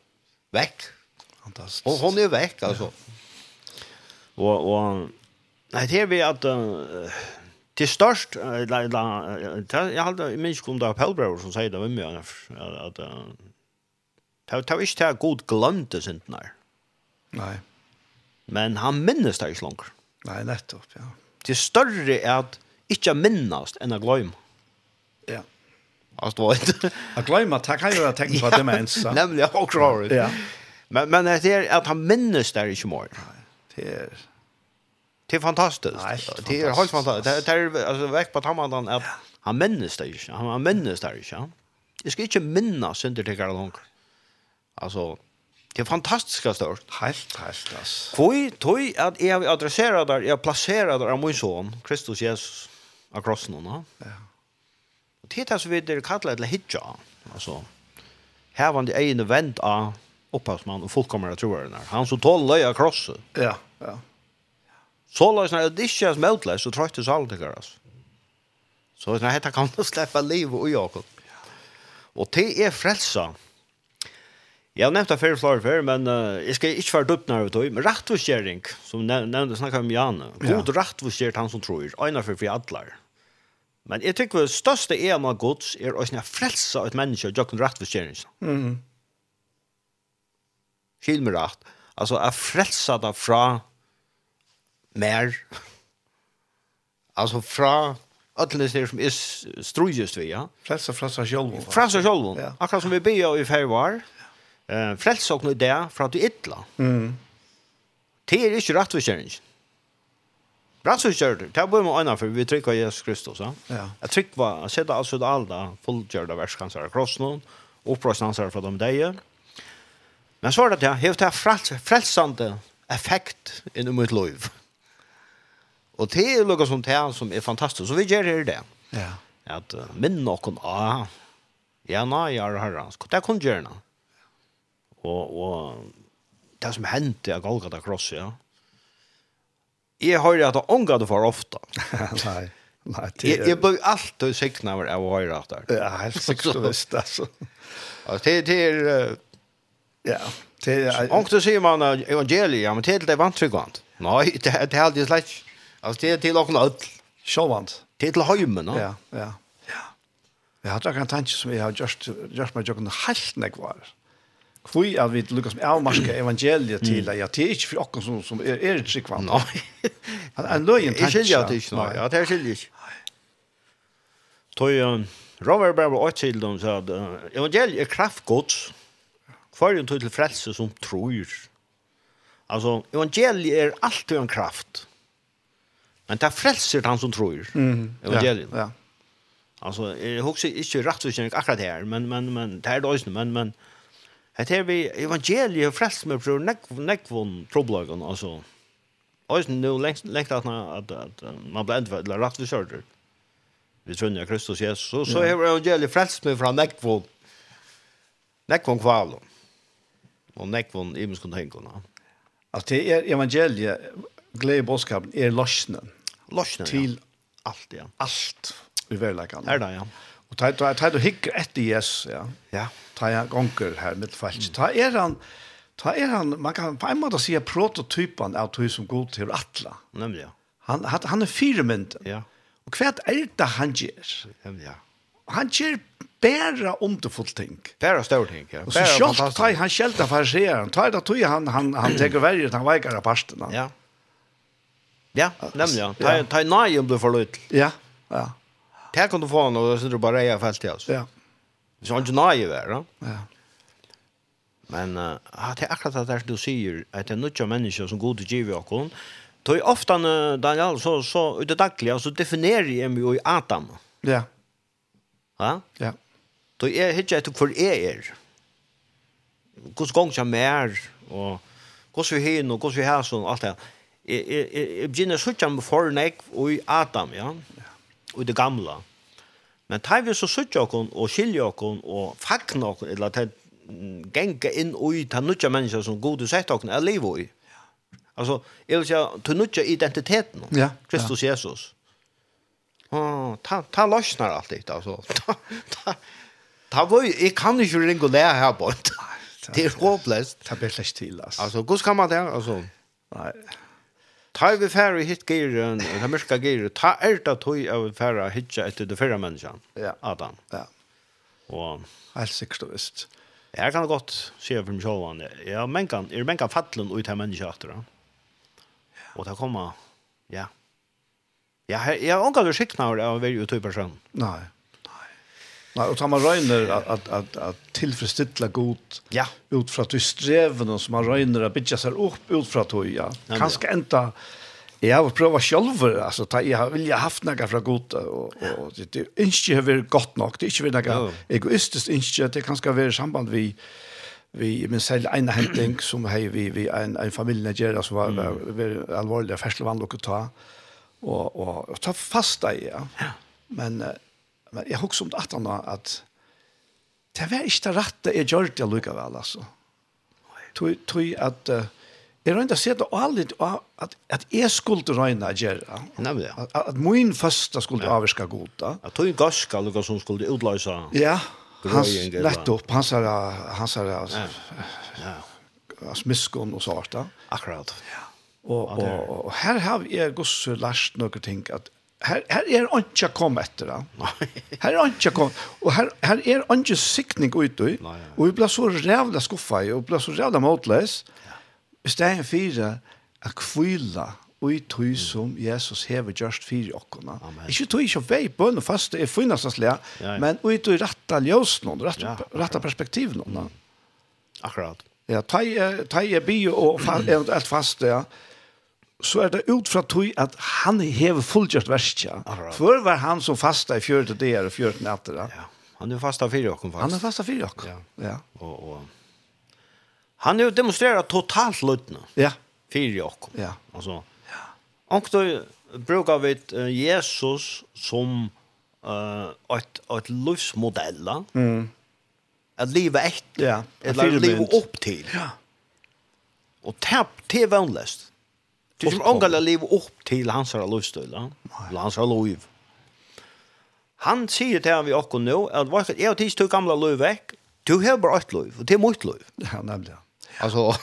[SPEAKER 2] Väck.
[SPEAKER 1] Fantastiskt.
[SPEAKER 2] Och hon är väck alltså. Ja. Och, och nej, det är vi att uh, till störst, eller, jag hade minst kom där Pelbrower som säger det med mig, att uh, Det var ikke det god glømte synden her.
[SPEAKER 1] Nei.
[SPEAKER 2] Men han minnes det ikke langer.
[SPEAKER 1] Nei, nettopp, ja.
[SPEAKER 2] Det større er at ikke minnes enn å glømme.
[SPEAKER 1] Ja.
[SPEAKER 2] Alltså var inte.
[SPEAKER 1] Att glömma tack han gör att tänka på det men så.
[SPEAKER 2] Nämligen och klar.
[SPEAKER 1] Ja.
[SPEAKER 2] Men men det är att han minns där i smör.
[SPEAKER 1] Det är
[SPEAKER 2] det är fantastiskt. Det är helt
[SPEAKER 1] fantastiskt.
[SPEAKER 2] Det är alltså väck på tamman att han minns det. Han minns det. Jag ska inte minnas synder till Karl Onkel. Alltså det är fantastiska stort.
[SPEAKER 1] Helt helt alltså.
[SPEAKER 2] Voi toj att jag adresserar där jag placerar där min son Kristus Jesus across någon.
[SPEAKER 1] Ja.
[SPEAKER 2] Och det här så vid det kallar det hitcha. Alltså här var det ene vänt av upphavsman och fullkomliga troende. Han som tål löja krosset.
[SPEAKER 1] Ja, ja.
[SPEAKER 2] Så lås när det inte är möjligt så tror jag det allt det görs. Så när det kan släppa liv och Jakob. Och det är frälsa Jag nämnde det förr flor för men uh, jag ska inte vara dumt när det men rättvisgöring som nämnde snackar om Jan. God ja. han som tror. Ena för för alla. Men jag tycker det största är man Guds är att snä frälsa ett människa jag kan rättvisgöring.
[SPEAKER 1] Mm.
[SPEAKER 2] Skil mig rätt. Alltså att frälsa det fra mer alltså från Ödlenes det som är strujust vi, ja.
[SPEAKER 1] Frälsa, frälsa själv.
[SPEAKER 2] Frälsa själv. Akkurat som vi ber i färg var eh frelsokna nu det fra att du ytla.
[SPEAKER 1] Mm.
[SPEAKER 2] Det er ikke rett forkjøring. Rassukjørt, det er bare med øynene for vi trykker Jesus Kristus. Ja.
[SPEAKER 1] ja.
[SPEAKER 2] Jeg trykker var, jeg sitter altså det alle fullgjørt av verskanser av krossen, opprøstanser fra dem deg. Men så er det det, jeg har frels, frelsende effekt innom mitt liv. Og det er noe som det som er fantastisk, så vi gjør det det.
[SPEAKER 1] Ja.
[SPEAKER 2] At uh, minn noen av, ja, nei, jeg er herre, det er göra. gjerne og, og det som hendte av Golgata Cross, ja. Jeg hører at det ångar det
[SPEAKER 1] for ofte. nei,
[SPEAKER 2] nei.
[SPEAKER 1] Jeg,
[SPEAKER 2] jeg ble alltid sikna av å høre at det.
[SPEAKER 1] Ja, helt sikkert visst,
[SPEAKER 2] altså. Det er...
[SPEAKER 1] Ja, det
[SPEAKER 2] er... Ångte sier man evangeliet, ja, men det er det vantryggvant. Nei, det er aldri slett. Altså, det er til åkken ødel.
[SPEAKER 1] Sjåvant.
[SPEAKER 2] Det er til høymen, no?
[SPEAKER 1] Ja, ja. Ja. Jeg har takk en tanke som jeg har gjort, gjort meg jokken helt nekvar. Hvor er vi lukkar som avmarske evangeliet til at ja, det er ikke for okken som, som er, er tryggvann.
[SPEAKER 2] Nei.
[SPEAKER 1] En løyen tanke.
[SPEAKER 2] Jeg skiljer det ikke, nei. Ja, det skiljer ikke. Tøy, Robert Berber og dem, sa at evangeliet er kraftgods, er det til frelse som tror. Altså, evangeliet er alltid en kraft. Men det er frelser han som tror. Mm. Evangeliet.
[SPEAKER 1] Ja, ja.
[SPEAKER 2] Alltså, jag husker inte rätt så känner akkurat här, men men men det är då men men Det er vi evangeliet frelst med for nekvån troblagen, altså. Og nu lengt lengt at at at man blir endvad eller rakt visørder. Vi tror at Kristus Jesus så så er evangeliet frelst med von nekvån. Nekvån kvalon. Og nekvån i muskon tenkona.
[SPEAKER 1] At det er evangeliet glede boskapen er løsnen.
[SPEAKER 2] Løsnen.
[SPEAKER 1] Til
[SPEAKER 2] alt, ja.
[SPEAKER 1] Alt i verleggen.
[SPEAKER 2] Er det, ja.
[SPEAKER 1] Og ta ta ta du hikker etter Jesus, ja.
[SPEAKER 2] Ja.
[SPEAKER 1] Ta ja gonkel her med falsk. Ta er han ta er han man kan på en måte se prototypen av du som god til atla.
[SPEAKER 2] Nemlig.
[SPEAKER 1] Han han han er fire firmynd.
[SPEAKER 2] Ja.
[SPEAKER 1] Og hvert er det han gjør?
[SPEAKER 2] Ja.
[SPEAKER 1] Han gjør bæra om til fullt ting.
[SPEAKER 2] Bæra stor ting, ja.
[SPEAKER 1] Og så skjølt ta, han skjelta for seg her. Tar det tog han, han, han teker verger, han veikar av parstena.
[SPEAKER 2] Ja. Ja, nemlig, ja. Tar nøyen blir forløyt.
[SPEAKER 1] Ja, ja.
[SPEAKER 2] Det kan du få nå, så du bara är fast i oss.
[SPEAKER 1] Ja.
[SPEAKER 2] Så han gnar ju där, va?
[SPEAKER 1] Ja.
[SPEAKER 2] Men uh, det är akkurat det du säger, att det är några människor som går giv givet och hon. Då är ofta, Daniel, så, så ut det dagliga, så definierar jag mig i Adam.
[SPEAKER 1] Ja.
[SPEAKER 2] Ja?
[SPEAKER 1] Ja.
[SPEAKER 2] Då är det inte att för er. Hur gång som mer, och hur vi hinner, hur vi har sån, allt det. Jag begynner att sitta med fornek och i Adam, ja? Ja og det gamla. Men tar vi så suttja okon og skilja okon og fagna okon, eller tar genga inn ui ta nutja mennesker som god du sett okon er liv ui. Altså, jeg vil si, ta nutja identiteten,
[SPEAKER 1] ja,
[SPEAKER 2] Kristus ja. Jesus. Oh, ta, ta løsnar alt det. altså. Ta, ta, ta, ta, jeg kan ikke ringe og lære her på. Det er håpløst.
[SPEAKER 1] Ta blir slett til, altså.
[SPEAKER 2] Altså, hvordan kan man det, altså?
[SPEAKER 1] Nei.
[SPEAKER 2] Ta vi færre hit geiren, og ta myrka geiren, ta er det tog av færre hitja etter det fyrre menneskene,
[SPEAKER 1] ja.
[SPEAKER 2] Adam.
[SPEAKER 1] Ja.
[SPEAKER 2] Og...
[SPEAKER 1] Helt sikkert og visst.
[SPEAKER 2] Jeg kan godt se for meg selv, jeg er menkan, er menkan fattelen ut av menneskene etter det. Og ta kommer, ja. Ja, jeg har ångat du skikna av å være ute i person.
[SPEAKER 1] Nei. Nei, og tar man røyner at, att att att tillfredsställa god.
[SPEAKER 2] Ja.
[SPEAKER 1] Ut fra att du som man røyner at bytja seg upp ut från att ja. Kanske enda, jeg har prova själv alltså ta jag vill jag haft några från god och och det inte har vært gott nog. Det är inte vill
[SPEAKER 2] några
[SPEAKER 1] egoistisk, inte det kanske vara være samband vi vi men selv en händing som hej vi vi en en familjenägare som var var, var alvorlig, och och ta fasta i ja. Men men jeg husker om det at han at det var ikke det rette jeg gjør det likevel, altså. Tog, tog at uh, jeg røyner se det alle at, at jeg skulle røyne å gjøre.
[SPEAKER 2] Nemlig. ja.
[SPEAKER 1] At, at min første skulle ja. avvirke god. Da.
[SPEAKER 2] At tog en gaske lukka som skulle utløse.
[SPEAKER 1] Ja, hans, lett opp, Hans er, hans er,
[SPEAKER 2] ja.
[SPEAKER 1] ja. smiskon og så sånt.
[SPEAKER 2] Akkurat. Ja. Og,
[SPEAKER 1] og, og her har jeg også lært noen ting at här här är inte kom efter det. Nej. ikke är Og her, och er han är inte siktning
[SPEAKER 2] ut ja.
[SPEAKER 1] Och vi blir så jävla skuffa och blir så jävla motlös. I stedet for å och i tog som Jesus hever just fyra
[SPEAKER 2] Amen.
[SPEAKER 1] Ikke tog ikke vei bønn og faste er
[SPEAKER 2] funnastaslega,
[SPEAKER 1] men og i tog ratta ljøs noen,
[SPEAKER 2] ratta,
[SPEAKER 1] ratta perspektiv noen.
[SPEAKER 2] Akkurat.
[SPEAKER 1] Ja, tog jeg bio og eventuelt fast, ja så er det ut fra tog at han hever fullgjørt verskja. Før var han som fasta i fjørte der og fjørte natter. Ja.
[SPEAKER 2] Han er fasta fyrir okkom faktisk.
[SPEAKER 1] Han er fasta fyrir okken,
[SPEAKER 2] ja.
[SPEAKER 1] ja.
[SPEAKER 2] Og, og... Han er jo demonstrerat totalt løtene.
[SPEAKER 1] Ja.
[SPEAKER 2] Fyrir okkom.
[SPEAKER 1] Ja.
[SPEAKER 2] Altså, ja. Og då brukar vi Jesus som uh, ett, ett livsmodell. Mm. Att leva ett.
[SPEAKER 1] Ja.
[SPEAKER 2] Att leva upp till.
[SPEAKER 1] Ja.
[SPEAKER 2] Och det är vanligast. Det
[SPEAKER 1] är
[SPEAKER 2] ångala leva upp till hans här luststol, Eller Hans här liv. Han säger till vi och nu att vad jag och tids tog gamla liv veck. Du har bara ett liv och det är mitt liv.
[SPEAKER 1] Ja, nämligen.
[SPEAKER 2] Alltså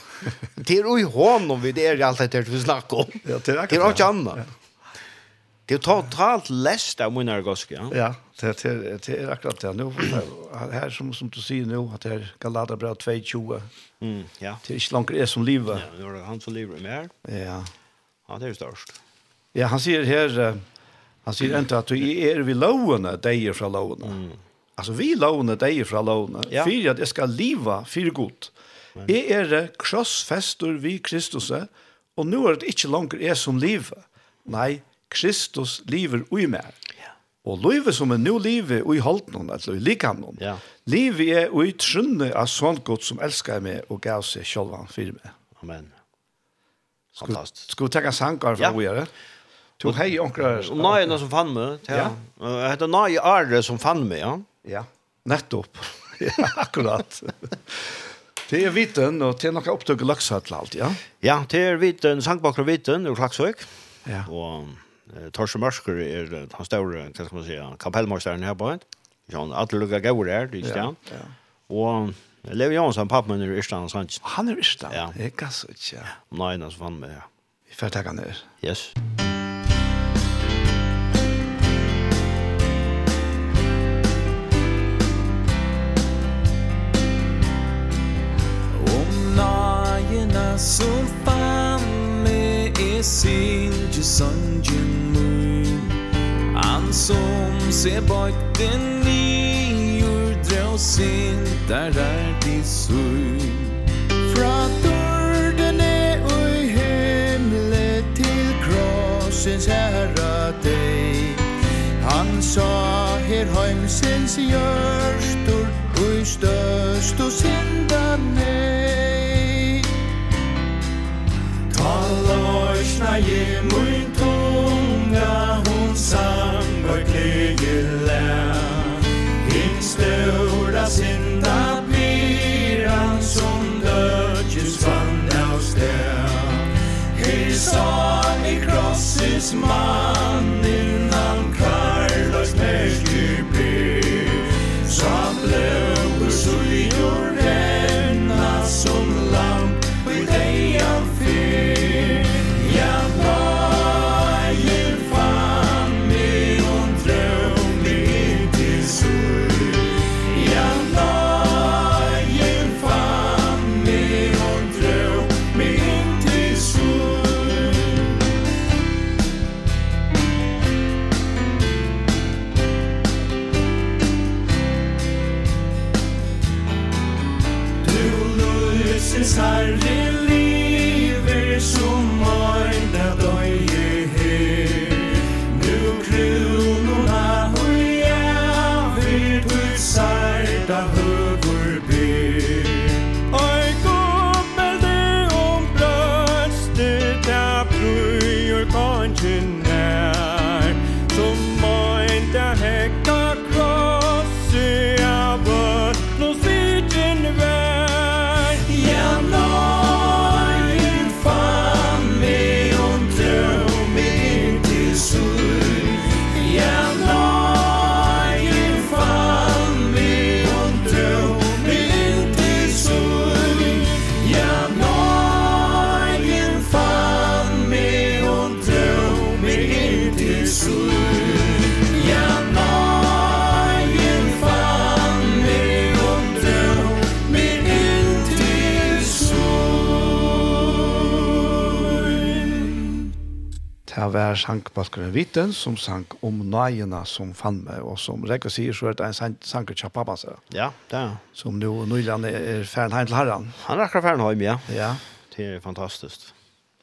[SPEAKER 2] det är ju honom vi det är allt det vi snackar om.
[SPEAKER 1] Ja, det är
[SPEAKER 2] det. Det
[SPEAKER 1] är
[SPEAKER 2] inte annat. Det är totalt läst av min argoske. Ja,
[SPEAKER 1] ja det, är, det är akkurat det. Nu, här som, som du säger nu, att det är Galata 2.20.
[SPEAKER 2] Mm, ja.
[SPEAKER 1] Det är inte långt det som livet.
[SPEAKER 2] Ja, det är han som lever med.
[SPEAKER 1] Ja.
[SPEAKER 2] Ja, det är størst.
[SPEAKER 1] Ja, han säger här, han säger inte att du är vi lovene, dig är från lovene.
[SPEAKER 2] Mm.
[SPEAKER 1] Alltså vi lovene, dig är från lovene.
[SPEAKER 2] Ja.
[SPEAKER 1] För att jag ska leva för gott. Jag är krossfester vi Kristus och nu är det inte längre jag som lever. Nej, Kristus lever i mig.
[SPEAKER 2] Ja.
[SPEAKER 1] Og livet som er nå livet og i holdt noen, altså i likam noen,
[SPEAKER 2] ja.
[SPEAKER 1] livet er og i trunne av sånn godt som elsker meg og gav seg selv han for meg.
[SPEAKER 2] Amen. Fantastiskt.
[SPEAKER 1] Skulle vi ta
[SPEAKER 2] sankar
[SPEAKER 1] för vad gör Du hej
[SPEAKER 2] onkra. Nej, som fann mig. Ja. Jag heter Nai Arre som fann mig, ja.
[SPEAKER 1] Ja. Nettopp. ja, akkurat. det är vitten och det är några upptog i Laxhattl allt, ja?
[SPEAKER 2] Ja, det är vitten, sankbakker vitten ur Klaxvik.
[SPEAKER 1] Ja.
[SPEAKER 2] Och eh, Torsen Mörsker är han stora, vad ska man säga, kapellmästaren här på ett. John Adlugga Gaur där, det,
[SPEAKER 1] ja. Ja.
[SPEAKER 2] Och Levi Jonsson, pappa min er i Irstand, han
[SPEAKER 1] Han er i Irstand?
[SPEAKER 2] Ja.
[SPEAKER 1] Jeg kan så ikke, ja.
[SPEAKER 2] Nei, han fann meg, ja.
[SPEAKER 1] Vi får takke han der.
[SPEAKER 2] Yes.
[SPEAKER 3] Om nagene som fann meg i sin Jussangen mun Han som ser bort den nye Drå sin der er Herrens herra dig Han sa her heimsins gjörstor Ui støst og synda nei Ta lorsna je mui is Det
[SPEAKER 1] var sangbalkeren Viten som sang om nøyene som fann meg, og som Rekka sier så er det en sang, sanger til pappa seg.
[SPEAKER 2] Ja, det er.
[SPEAKER 1] Som nå nøyene er ferdig hjem til herren.
[SPEAKER 2] Han er akkurat ferdig hjem, ja.
[SPEAKER 1] Ja.
[SPEAKER 2] Det er fantastisk.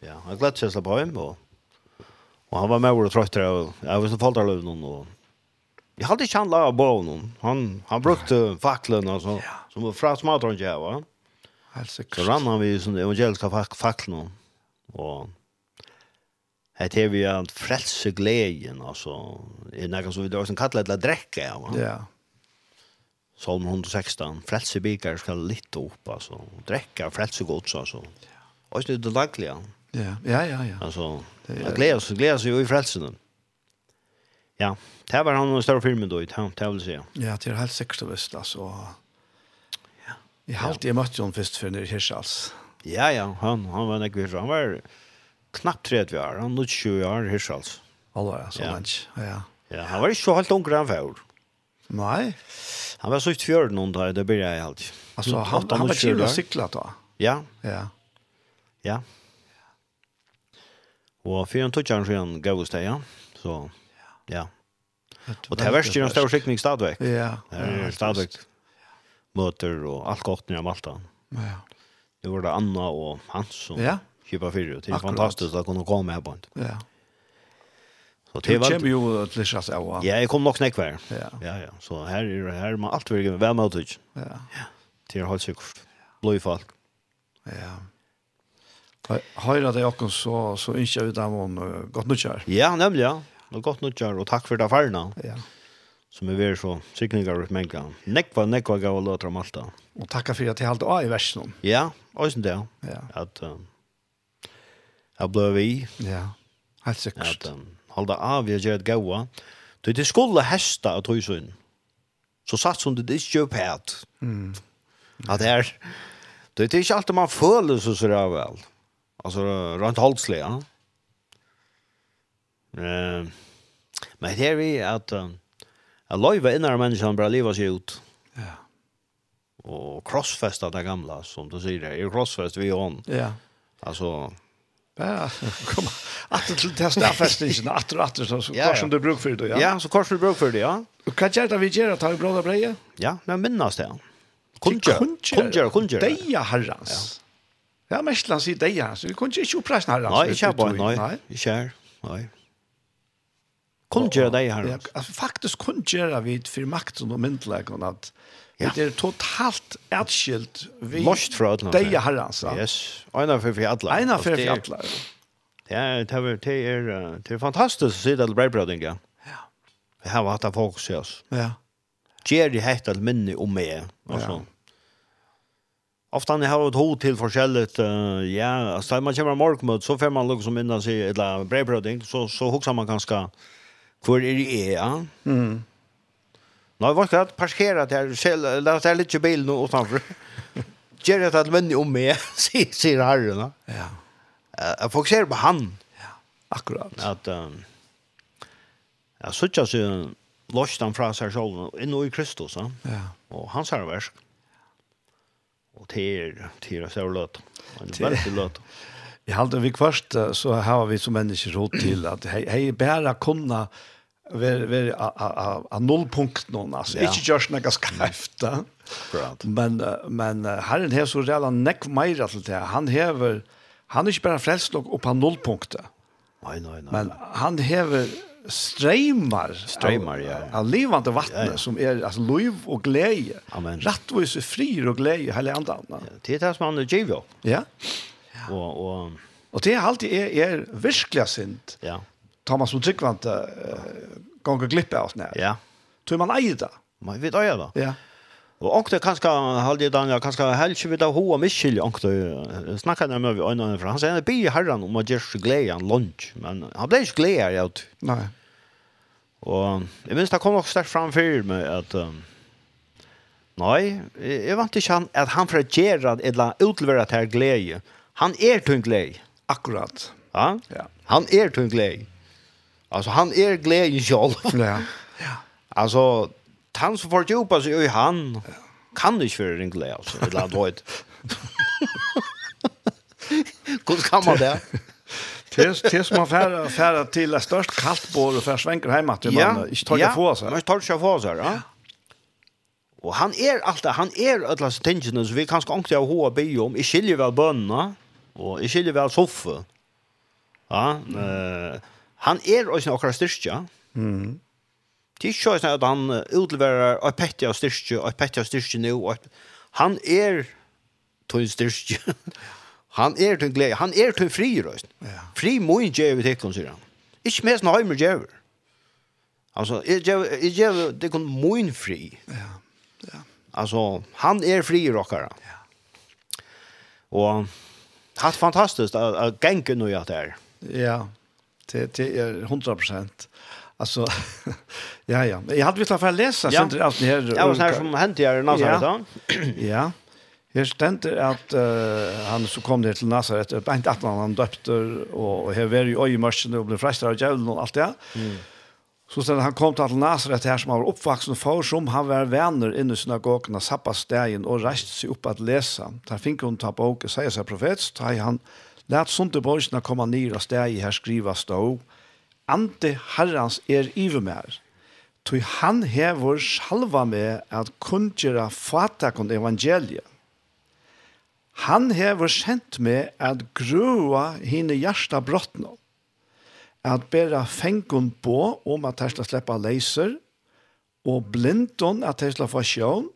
[SPEAKER 2] Ja, han gleder seg til på hjem, og, og han var med og trøtt trøttere, og jeg var som falt av løven, og Jeg hadde ikke han laget på noen. Han, han brukte faklen, altså, ja. som var fra smadron, ja, va?
[SPEAKER 1] Helt sikkert.
[SPEAKER 2] Så rann han vi i sånne evangeliske faklen, og Här har vi en frälse glädjen alltså. Är något som vi då sen kallar det att dräcka ja.
[SPEAKER 1] Ja.
[SPEAKER 2] Psalm 116, frälse bikar ska lite upp alltså. Dräcka frälse gods alltså. Ja. Och det är det dagliga.
[SPEAKER 1] Ja, ja, ja, ja.
[SPEAKER 2] Alltså, att glädja sig, glädja sig i frälsen. Ja, det var han en större film då, det här vill säga.
[SPEAKER 1] Ja, det er helt säkert visst altså. Ja. Jeg har alltid mött honom först för när det
[SPEAKER 2] Ja, ja, han, han var en ekvis, han var knappt 30 år, han er 20 år hyrsals. Alla,
[SPEAKER 1] ja, så
[SPEAKER 2] ja.
[SPEAKER 1] Ja.
[SPEAKER 2] ja, han var ikke så helt ung han før.
[SPEAKER 1] Nei.
[SPEAKER 2] Han var så ut fjøren noen dag, det blir jeg alltid.
[SPEAKER 1] Altså,
[SPEAKER 2] han,
[SPEAKER 1] han, han var
[SPEAKER 2] kjøret
[SPEAKER 1] og syklet da?
[SPEAKER 2] Ja.
[SPEAKER 1] Ja.
[SPEAKER 2] Ja. Og for en så siden gav oss det, ja. Så, ja. Og det er verst i den større sikning stadvek.
[SPEAKER 1] Ja.
[SPEAKER 2] Stadvek møter og alt godt nye om alt da.
[SPEAKER 1] Ja.
[SPEAKER 2] Det var det Anna og Hans. som...
[SPEAKER 1] ja
[SPEAKER 2] köpa för det er
[SPEAKER 1] Akkurat.
[SPEAKER 2] fantastisk å kunne komme her på. en.
[SPEAKER 1] Ja.
[SPEAKER 2] Så det var
[SPEAKER 1] kommer ju att läsa sig av.
[SPEAKER 2] Ja, jeg kom nok snakk hver.
[SPEAKER 1] Ja,
[SPEAKER 2] ja. ja. Så her er, her er man alt virkelig vara med ut.
[SPEAKER 1] Ja.
[SPEAKER 2] Ja. Det är helt säkert. Blöjfall.
[SPEAKER 1] Ja. Høyre det åkken så, så ikke ut av noen godt nødgjør.
[SPEAKER 2] Ja, nemlig, ja. Og godt nødgjør, og takk for det affærene.
[SPEAKER 1] Ja.
[SPEAKER 2] Som er veldig så sikninger ut menga. Nekva, nekva gav og løter om alt da.
[SPEAKER 1] Och tacka för att jag halte av i versen.
[SPEAKER 2] Ja, også det.
[SPEAKER 1] Ja.
[SPEAKER 2] At, um, jag blev vi.
[SPEAKER 1] Ja. Helt
[SPEAKER 2] säkert.
[SPEAKER 1] Att
[SPEAKER 2] um, holde av vi gör ett gaua. Du det skulle hästa att tro. Så satt som det är köp här.
[SPEAKER 1] Mm.
[SPEAKER 2] At det är det är ikke alltid man føler så så där vel. Alltså runt holdslig, Ja? Eh, men det er vi at... um, Jeg løyver innan menneskene bare livet seg ut.
[SPEAKER 1] Ja.
[SPEAKER 2] Og crossfesta det gamla som du säger. er crossfest vi on.
[SPEAKER 1] Ja.
[SPEAKER 2] Altså,
[SPEAKER 1] Ja, kom. Att till det här festen, att att att så
[SPEAKER 2] kors
[SPEAKER 1] som du bruk för det,
[SPEAKER 2] ja.
[SPEAKER 1] Ja,
[SPEAKER 2] så kors du bruk för det, ja.
[SPEAKER 1] Och kan jag ta vi gör att ha bra breja?
[SPEAKER 2] Ja, men minnas det. Kunjer, kunjer, kunjer.
[SPEAKER 1] Deja herrans. Ja, mest i det deja, så vi kunjer inte uppräst herrans.
[SPEAKER 2] Nej, jag bara, nej. Inte, nej. Kunjer det herrans.
[SPEAKER 1] Ja, faktiskt kunjer vi för makten och myndigheten att
[SPEAKER 2] Ja.
[SPEAKER 1] Det er totalt ärskilt.
[SPEAKER 2] Lost fra alla.
[SPEAKER 1] Det är herrans.
[SPEAKER 2] Yes. Ena for för
[SPEAKER 1] alla.
[SPEAKER 2] Ena
[SPEAKER 1] for
[SPEAKER 2] för alla.
[SPEAKER 1] Ja,
[SPEAKER 2] det er, det er, det er fantastisk å se det brödbröden. Ja.
[SPEAKER 1] Ja.
[SPEAKER 2] Vi har hatt av fokus i oss.
[SPEAKER 1] Ja.
[SPEAKER 2] Jerry hette ett minne om meg, altså.
[SPEAKER 1] Ja.
[SPEAKER 2] Ofta när jag har ett hot till forskjellet, uh, ja, alltså när man kommer morgmöt så får man liksom minna sig eller brevbröding, så, så huxar man ganska, hvor är det är, ja?
[SPEAKER 1] Mm.
[SPEAKER 2] Nei, vart det parkera der, la det litt bil nu utanfor. Gjør det att venn om meg, sier herren.
[SPEAKER 1] Ja.
[SPEAKER 2] Jeg fokuserer på han.
[SPEAKER 1] Ja, akkurat.
[SPEAKER 2] At, um, jeg suttet seg lost han fra seg selv, inne i Kristus. Ja. Og hans er versk. Og til, til oss er løt.
[SPEAKER 1] Han
[SPEAKER 2] er veldig løt.
[SPEAKER 1] Jeg halte vi kvart, så har vi som mennesker råd til at hei, hei, bare kunna, ver ver a a a nullpunkt någon alltså
[SPEAKER 2] ja.
[SPEAKER 1] inte just några skrifta.
[SPEAKER 2] Right.
[SPEAKER 1] Men men Herren har så redan neck mer till det. Han häver han är inte bara frälst nog upp på nullpunkter.
[SPEAKER 2] Nej nej nej.
[SPEAKER 1] Men han häver
[SPEAKER 2] strömmar
[SPEAKER 1] strömmar
[SPEAKER 2] ja.
[SPEAKER 1] Av levande vatten
[SPEAKER 2] ja, ja.
[SPEAKER 1] som är alltså liv och glädje.
[SPEAKER 2] Amen.
[SPEAKER 1] Rättvis och fri och glädje hela andan. Ja,
[SPEAKER 2] det är det som han ger. Ja.
[SPEAKER 1] Ja.
[SPEAKER 2] Och och
[SPEAKER 1] Och det är alltid är, är virkelig synd.
[SPEAKER 2] Ja.
[SPEAKER 1] Thomas och Tryggvant uh, gånger glippa av när.
[SPEAKER 2] Ja.
[SPEAKER 1] Tror man äger det.
[SPEAKER 2] Man vet äger da.
[SPEAKER 1] Ja.
[SPEAKER 2] Och också kanskje halde Daniel kanskje helst vi da hoa Michel onkte snacka när med vi annan från han säger bi herran om att just glädje en lunch men han blev glede glädje ut.
[SPEAKER 1] Nej.
[SPEAKER 2] Och jeg minns det kom också sterkt fram för mig att um, nej, jag vant ikke han att han för Gerard eller utlevera til glädje. Han är tung glede.
[SPEAKER 1] Akkurat.
[SPEAKER 2] Ja.
[SPEAKER 1] ja.
[SPEAKER 2] Han är tung glädje. Alltså han är glädje själv.
[SPEAKER 1] Ja.
[SPEAKER 2] Ja. Alltså han som får djupa så är han kan du köra en glädje alltså eller vad vet. Kus kan man det.
[SPEAKER 1] Tills tills man färra färra till det störst kallt bor och försvänker hem att man ja, inte tar det för sig.
[SPEAKER 2] Man tar det få sig, ja. Och han är allt han är alla stängena så vi kanske ångte av hoa be om i skiljer väl bönna och i skiljer väl soffa. Ja, eh han er også okkara styrke.
[SPEAKER 1] Mm.
[SPEAKER 2] Det er ikke sånn at han utleverer og pettig av styrke, og pettig av styrke nå. Han er tog styrke. han er tog glede. Han er tog fri, røst.
[SPEAKER 1] Ja.
[SPEAKER 2] Fri må ikke gjøre til kun, sier han. Ikke mest når Heimer gjør. Altså, jeg gjør det kun min fri.
[SPEAKER 1] Ja. ja.
[SPEAKER 2] Altså, han er fri, råkere. Ja. Og hatt fantastisk att gengen nu gjør det her.
[SPEAKER 1] Ja, Det, det är 100. Alltså, ja, ja. Jag hade velat att läsa
[SPEAKER 2] ja.
[SPEAKER 1] sen allt det här.
[SPEAKER 2] Ja, och så här som hänt här i Nazaret.
[SPEAKER 1] Ja.
[SPEAKER 2] ja.
[SPEAKER 1] Her stender at uh, han så kom det til Nazaret, og bent at han døpte, og her var jo øyemørsene, og ble frestet av djevelen og alt det. Mm. Så stender han kom til Nazaret, her som han var oppvaksen for, som han var venner inne i synagogen av sabbastegen, og reiste seg opp at lese. Der fikk hun ta på og sier seg profet, så tar han, han Lät sånt i bojsna komma ner och steg här skriva stå. Ante herrans er ivermär. Tui han hever salva med at kundgjera fatakon evangeliet. Han hever sendt med at grua hine hjärsta brottna. At bera fengon på om at her skal sleppa leiser, og blindon at her skal få sjån,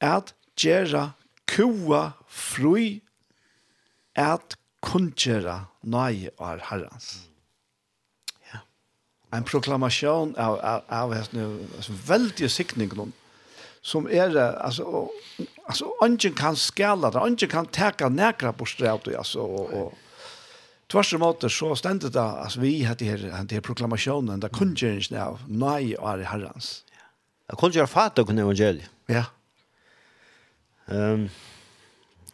[SPEAKER 1] at gjera kua frui, at kunngjera nøye av herrens.
[SPEAKER 2] Ja.
[SPEAKER 1] En proklamasjon av, av, av altså, veldig sikning noen, som er, altså, og, altså, ungen kan skala det, ungen kan teka nekra på strevet, altså, og, og tvers om måte så stendet det, altså vi hette her, hette her proklamasjonen, det kunngjeringen av nøye av
[SPEAKER 2] herrens. Det kunngjera fatet kunne evangeliet.
[SPEAKER 1] Ja.
[SPEAKER 2] Um,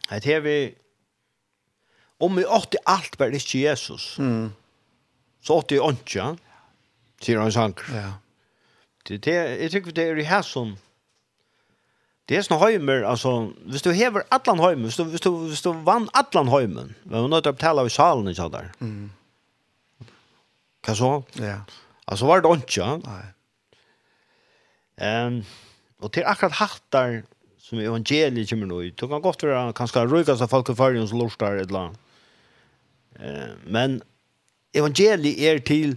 [SPEAKER 2] hette her vi, Om vi åtte alt bare ikke Jesus,
[SPEAKER 1] mm.
[SPEAKER 2] så åtte jeg ikke, sier han sanger.
[SPEAKER 1] Ja.
[SPEAKER 2] Det, det, jeg tykker det er i her som, det er sånne høymer, altså, hvis du hever atlan høymer, hvis du, hvis du, hvis du vann atlan høymer, men vi nødt til å betale av salen, ikke der.
[SPEAKER 1] Mm.
[SPEAKER 2] Hva så?
[SPEAKER 1] Ja.
[SPEAKER 2] Altså var det ikke,
[SPEAKER 1] Nei.
[SPEAKER 2] Um, og til akkurat hattar som evangeliet kommer nå i, det kan godt være kanskje røykast av folk i fargen som lortar et eller annet men evangeliet er til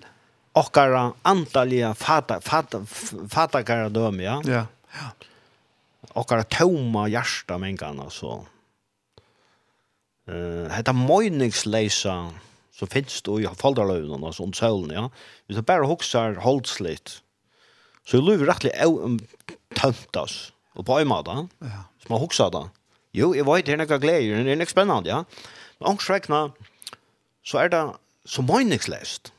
[SPEAKER 2] okkara antalliga fata fata fata karadom ja.
[SPEAKER 1] Ja. Ja.
[SPEAKER 2] Okkara toma hjarta mengan alltså. Eh uh, hetta moiningsleisa så finst du i faldarløven og sånn sølen, ja. Hvis du bare hokser holdslitt, så er løven rettelig um, tømt oss, og på øyma da,
[SPEAKER 1] ja.
[SPEAKER 2] som har hokser da. Jo, jeg vet, det er nekka gleder, det er nekka spennende, ja. Men ångsrekna, så er det så meningsløst.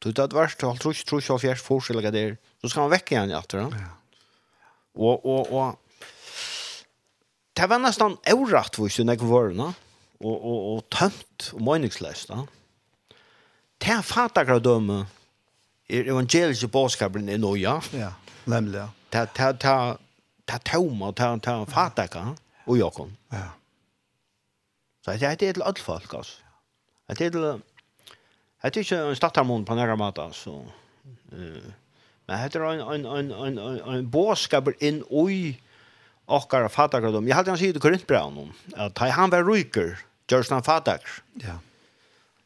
[SPEAKER 2] Du vet at til alt trus, trus, alt fjers, forskjellige der, så skal man vekke igjen i atter. Ja. Og, og, og, det var nesten auratt hvor ikke jeg var, og, og, og tømt, og meningsløst. Da. Det er fatak av dømme, evangeliske bådskapen i noe, Ja,
[SPEAKER 1] Ja, nemlig, ja.
[SPEAKER 2] Det er tømme, det er fatak av, og Jakob.
[SPEAKER 1] Ja.
[SPEAKER 2] Så det er til alle folk, altså. Det är det er ikke en stattarmon på nära mata så eh men heter en en en en en boskap inn i ochkar fatakar Jeg hadde han sig Korintbraun Korintbrevet at han var ryker, görs han fatak.
[SPEAKER 1] Ja.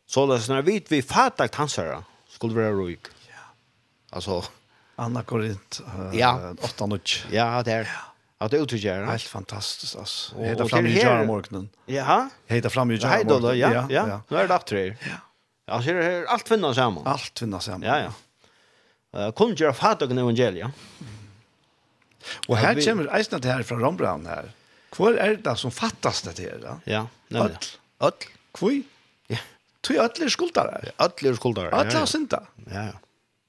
[SPEAKER 2] Så läs när vi vi fatak han sa skulle være ryk.
[SPEAKER 1] Ja.
[SPEAKER 2] Altså...
[SPEAKER 1] Anna Korint.
[SPEAKER 2] Ja.
[SPEAKER 1] 8
[SPEAKER 2] Ja, där. Ja att det är.
[SPEAKER 1] Helt fantastiskt
[SPEAKER 2] alltså.
[SPEAKER 1] Jag
[SPEAKER 2] heter
[SPEAKER 1] fram i
[SPEAKER 2] jar
[SPEAKER 1] morgonen. Jaha.
[SPEAKER 2] Jag
[SPEAKER 1] heter fram i jar.
[SPEAKER 2] Hej då, ja, ja. Nu är det dags tre.
[SPEAKER 1] Ja.
[SPEAKER 2] Alltså det allt finnas samman.
[SPEAKER 1] Allt finnas samman.
[SPEAKER 2] Ja, ja. Eh kom ju av
[SPEAKER 1] fattagen
[SPEAKER 2] evangelia.
[SPEAKER 1] Och
[SPEAKER 2] här
[SPEAKER 1] kommer eisna det här från Rombrand här. Kvar är det som fattas det här?
[SPEAKER 2] Ja, nämligen.
[SPEAKER 1] Öll. Kvui?
[SPEAKER 2] Ja.
[SPEAKER 1] Tui öll skuldar. skuldare.
[SPEAKER 2] Öll är skuldare.
[SPEAKER 1] Öll har synda.
[SPEAKER 2] Ja, ja.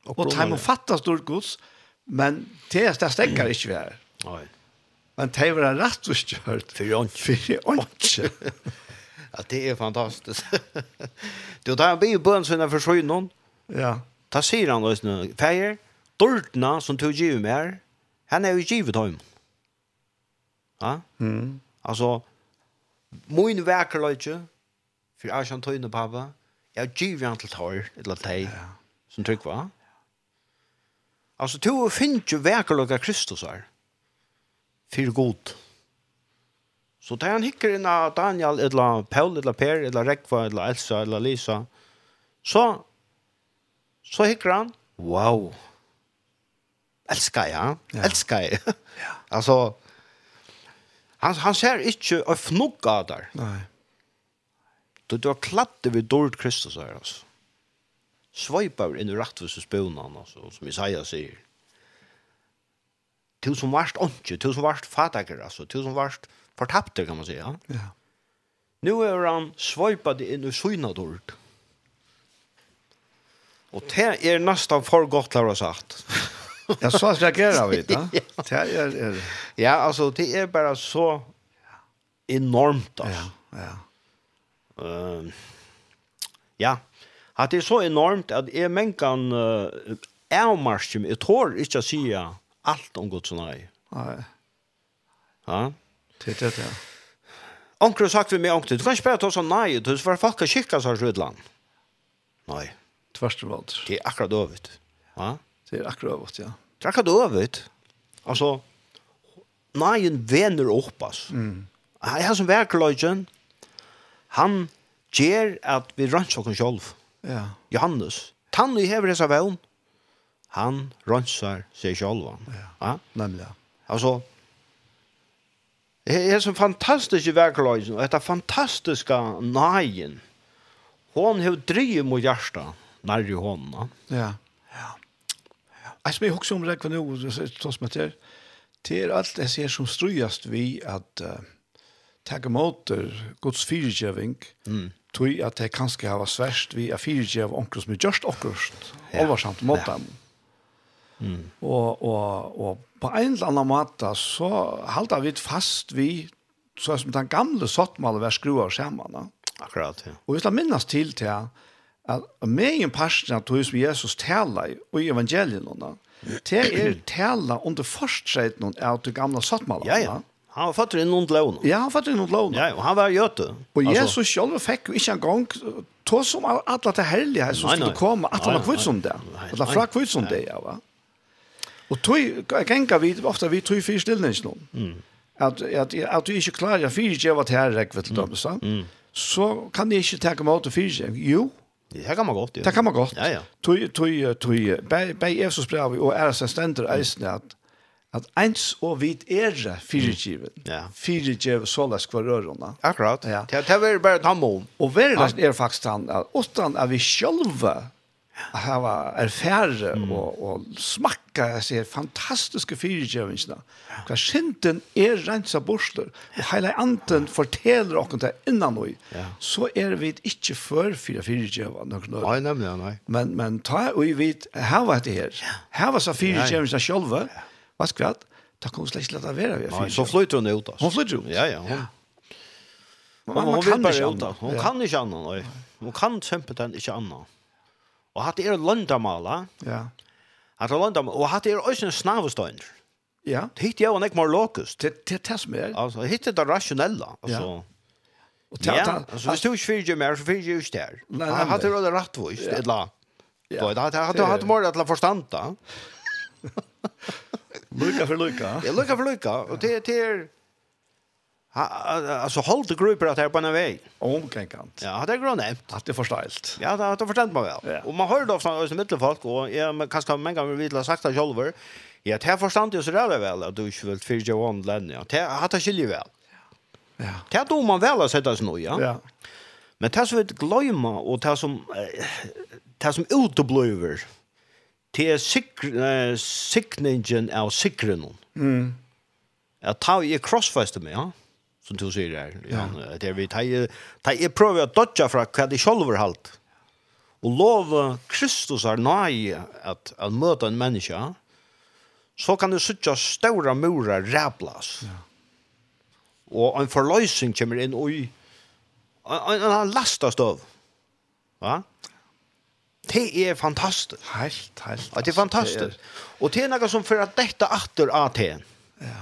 [SPEAKER 1] Och tajmen fattas stort Guds, men det stäcker inte vi här.
[SPEAKER 2] Nej.
[SPEAKER 1] Men det var rett og kjørt.
[SPEAKER 2] For åndsje.
[SPEAKER 1] For åndsje.
[SPEAKER 2] ja, det er fantastisk. du, da blir bøn sine forsøgnen.
[SPEAKER 1] Ja.
[SPEAKER 2] Da sier han også nå, Feier, dårtene som tog givet mer, han er jo givet dem. Ja?
[SPEAKER 1] Mm.
[SPEAKER 2] Altså, min vekerløyde, for jeg kjenner tøyne pappa, jeg givet han til tøyre, eller tøy, ja. som trykker, va? Altså, du finner jo vekerløyde av Kristus her. Ja för god. Så det han hikker inn av Daniel, eller Paul, eller Per, eller Rekva, eller Elsa, eller Lisa. Så, så hikker han, wow, elsker jeg,
[SPEAKER 1] ja.
[SPEAKER 2] elsker jeg. Ja. altså, han, han ser ikke å fnugge av der.
[SPEAKER 1] Nei.
[SPEAKER 2] Du, du har klatt ved dårlig Kristus her, altså. Svøyper inn i rettvis i spøvnene, altså, som Isaiah sier du som varst ondkje, du som varst fataker, altså, du som varst fortapte, kan man säga.
[SPEAKER 1] Ja.
[SPEAKER 2] Nu er han svøypet inn i synadord. Og det er nesten for godt, har jeg sagt.
[SPEAKER 1] ja, så reagerer vi, da. Det er, er...
[SPEAKER 2] Ja, altså, det er bare så enormt, altså.
[SPEAKER 1] Ja, ja.
[SPEAKER 2] Uh, ja, at det er så enormt at jeg menn kan uh, avmarske, jeg tår ikke å si allt om Guds nei.
[SPEAKER 1] Nej.
[SPEAKER 2] Ja.
[SPEAKER 1] Det det ja.
[SPEAKER 2] Onkel sagt vi med onkel, du kan inte bara ta sån nej, du får folk att skicka så Rödland. Nej.
[SPEAKER 1] Tvärs.
[SPEAKER 2] Det är akkurat övet. Ja.
[SPEAKER 1] Det är akkurat ja.
[SPEAKER 2] Det är akkurat övet. Alltså nejen vänner upp oss. Mm. Han har som verkligen han ger att vi rannsakar själv.
[SPEAKER 1] Ja.
[SPEAKER 2] Johannes. Tannu hever det så Mm han rönsar sig själva. Ja, ja?
[SPEAKER 1] nämligen.
[SPEAKER 2] Alltså, det är så fantastiskt i verkligheten, detta fantastiska nagen. Hon har drivit mot hjärsta när det hon.
[SPEAKER 1] Ja. Ja. Jag som jag också om det nu, så som det är, det är allt det ser som strujast vi att uh, ta emot Guds fyrtjöving, mm tog att det kanske har varit svärst vi är fyrtjöv av som är just okkurst, ja. oversamt
[SPEAKER 2] mot
[SPEAKER 1] dem. Ja. Mm. Og, og, og på en eller annen måte så halter vi fast vi så som den gamle sottmålet vi skruer sammen. Da.
[SPEAKER 2] Akkurat, ja.
[SPEAKER 1] Og vi skal minnes til til at med en person av tog som Jesus taler i evangeliet nå, det er taler under forskjellen av det gamle sottmålet.
[SPEAKER 2] Ja, ja. Han var fattig noen lån.
[SPEAKER 1] Ja, han var fattig noen lån.
[SPEAKER 2] Ja, og han var gjøte.
[SPEAKER 1] Og Jesus selv fikk jo ikke en gang tog som alle til herlige som skulle komme, at han var kvitt som det. At
[SPEAKER 2] han
[SPEAKER 1] var kvitt som det, ja, va? Og tog, kenka vi ofta vi tog fyr stillning nå.
[SPEAKER 2] Mm.
[SPEAKER 1] At at at du ikke klarer fyr ikke vad her rekk vet du så. Så kan det ikke ta meg ut fyr. Jo.
[SPEAKER 2] Det kan man godt. ja.
[SPEAKER 1] Det kan man godt.
[SPEAKER 2] Ja ja.
[SPEAKER 1] Tog, tog, tog, bei bei er brev og er så stender eisen at at eins og vit er fyrtjeven.
[SPEAKER 2] Ja.
[SPEAKER 1] Fyrtjiven såles kvar kvarørona.
[SPEAKER 2] Akkurat.
[SPEAKER 1] Ja.
[SPEAKER 2] Det det er bare tammon.
[SPEAKER 1] Og verðast er faktisk han at utan at vi sjølva Jeg var erfære mm. og, og smakka jeg ser fantastiske fyrirgjøvingsene. Hva synden er rensa borster, og heile anden forteller okken det innan vi,
[SPEAKER 2] ja.
[SPEAKER 1] så er vi ikke før fyra fyrtjøvene.
[SPEAKER 2] Nei, nemlig, nei.
[SPEAKER 1] Men, men ta og vi vet, her var det her. Her
[SPEAKER 2] var så
[SPEAKER 1] fyrirgjøvingsene sjølve, hva skvatt, da kom slett ikke lett av vera vi
[SPEAKER 2] Nei, så flytter hun ut, altså.
[SPEAKER 1] Hun flytter ut?
[SPEAKER 2] Ja, ja. Hun,
[SPEAKER 1] ja.
[SPEAKER 2] Men,
[SPEAKER 1] man,
[SPEAKER 2] man,
[SPEAKER 1] man,
[SPEAKER 2] man kan
[SPEAKER 1] ikke
[SPEAKER 2] annan.
[SPEAKER 1] Hun
[SPEAKER 2] kan ikke annan, nei. Hun kan simpelthen ikke annan. Og hatt er landamala.
[SPEAKER 1] Ja.
[SPEAKER 2] Hatt er landamala. Og hatt er også en snavestøynd.
[SPEAKER 1] Ja.
[SPEAKER 2] Hitt jeg og nek mer lokus.
[SPEAKER 1] Det er det som er.
[SPEAKER 2] Altså, hitt er det rasjonella. Altså,
[SPEAKER 1] Og ta,
[SPEAKER 2] ja, altså, hvis du ikke fyrir mer, så fyrir jeg ikke der.
[SPEAKER 1] Nei, nei, nei.
[SPEAKER 2] Han er det rattvist,
[SPEAKER 1] ja.
[SPEAKER 2] eller,
[SPEAKER 1] ja. han
[SPEAKER 2] hadde hatt mål til å forstanda.
[SPEAKER 1] Lukka for lukka.
[SPEAKER 2] Ja, lukka for lukka. Og det er, Alltså håll det grupper att här på en väg.
[SPEAKER 1] Om.
[SPEAKER 2] Ja, det är grå.
[SPEAKER 1] Att det förstått.
[SPEAKER 2] Ja, det har det förstått man väl.
[SPEAKER 1] Ja.
[SPEAKER 2] Och man hör då från oss mittelfolk och jag kanske många gånger vill ha sagt det själva. Ja, det här förstått ju så där väl att du inte vill fyrja om län. Ja, det har det skiljer väl.
[SPEAKER 1] Ja.
[SPEAKER 2] Det har då man väl att sätta sig nu, ja.
[SPEAKER 1] Ja.
[SPEAKER 2] Men det som vi glömma och det som det som uteblever det är sikningen av sikringen.
[SPEAKER 1] Mm.
[SPEAKER 2] Jag tar i crossfester med, ja som du sier her. Ja. Det er vi tar, tar jeg prøver å dodge fra hva de selv har hatt. Og lov Kristus er nøye at, at møte en menneske, så kan du sitte stora murar ræplas. Ja. Og en forløsning kommer inn og en, en lastast av. Va? Det er fantastisk.
[SPEAKER 1] Helt, helt.
[SPEAKER 2] Ja, det er fantastisk. Det. Og det er noe som för dette atter av til.
[SPEAKER 1] Ja.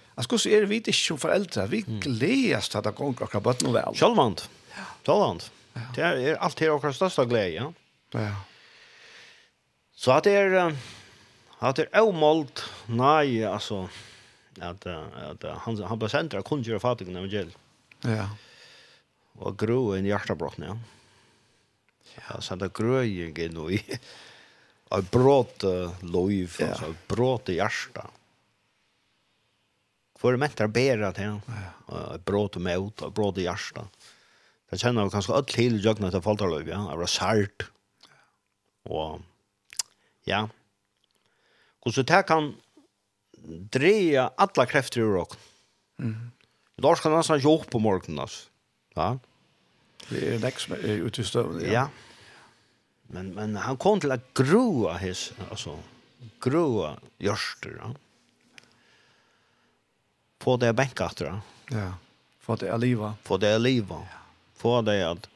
[SPEAKER 2] Alltså så
[SPEAKER 1] är vi inte som föräldrar. Vi gläds att det går och krabat nu väl.
[SPEAKER 2] Självmant. Självmant. Det är allt det och största glädje. Ja. Så att det är att det är omålt. Nej, alltså att att han han presenterar kungjör fatigen evangel.
[SPEAKER 1] Ja.
[SPEAKER 2] Och gro i hjärtabrott, ja. Ja, så det gröjer i nu i. Ett brott
[SPEAKER 1] Ja.
[SPEAKER 2] alltså brott i hjärtat för mentar bära till ja. bråd med ut och bråd i hjärsta. Det känner jag kanske allt till jag när det fallar lov ja, av salt. Och ja. Och så det kan dreja alla krefter ur och. Mm. Då ska man så jobba på morgonen alltså. Ja.
[SPEAKER 1] Det är nästa ute i stövn,
[SPEAKER 2] Ja. ja. Men men han kom till att groa his alltså groa görster. Ja få det bänka efter. Ja.
[SPEAKER 1] Få det aliva.
[SPEAKER 2] Få det aliva. Ja. Få det att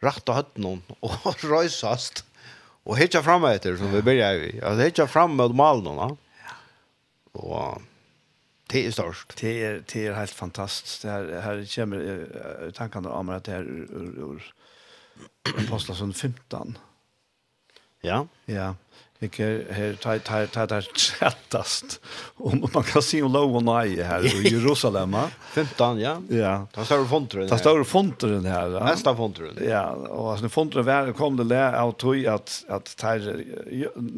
[SPEAKER 2] rätta hötten och röjsast och hitta fram efter som ja. vi börjar i. Alltså hitta fram med malen va. Ja. Och det är störst.
[SPEAKER 1] Det är det är helt fantastiskt. Det här här kommer tankarna om att det är ur, ur, ur Apostlarna 15.
[SPEAKER 2] Ja.
[SPEAKER 1] Ja vilket här tar tar tar tar chattast om man kan se om lov och nej här i Jerusalem
[SPEAKER 2] 15 ja
[SPEAKER 1] ja
[SPEAKER 2] där står fontren
[SPEAKER 1] där står fonteren här
[SPEAKER 2] nästa fontren
[SPEAKER 1] ja och alltså fonteren var kom det där av tog att att tar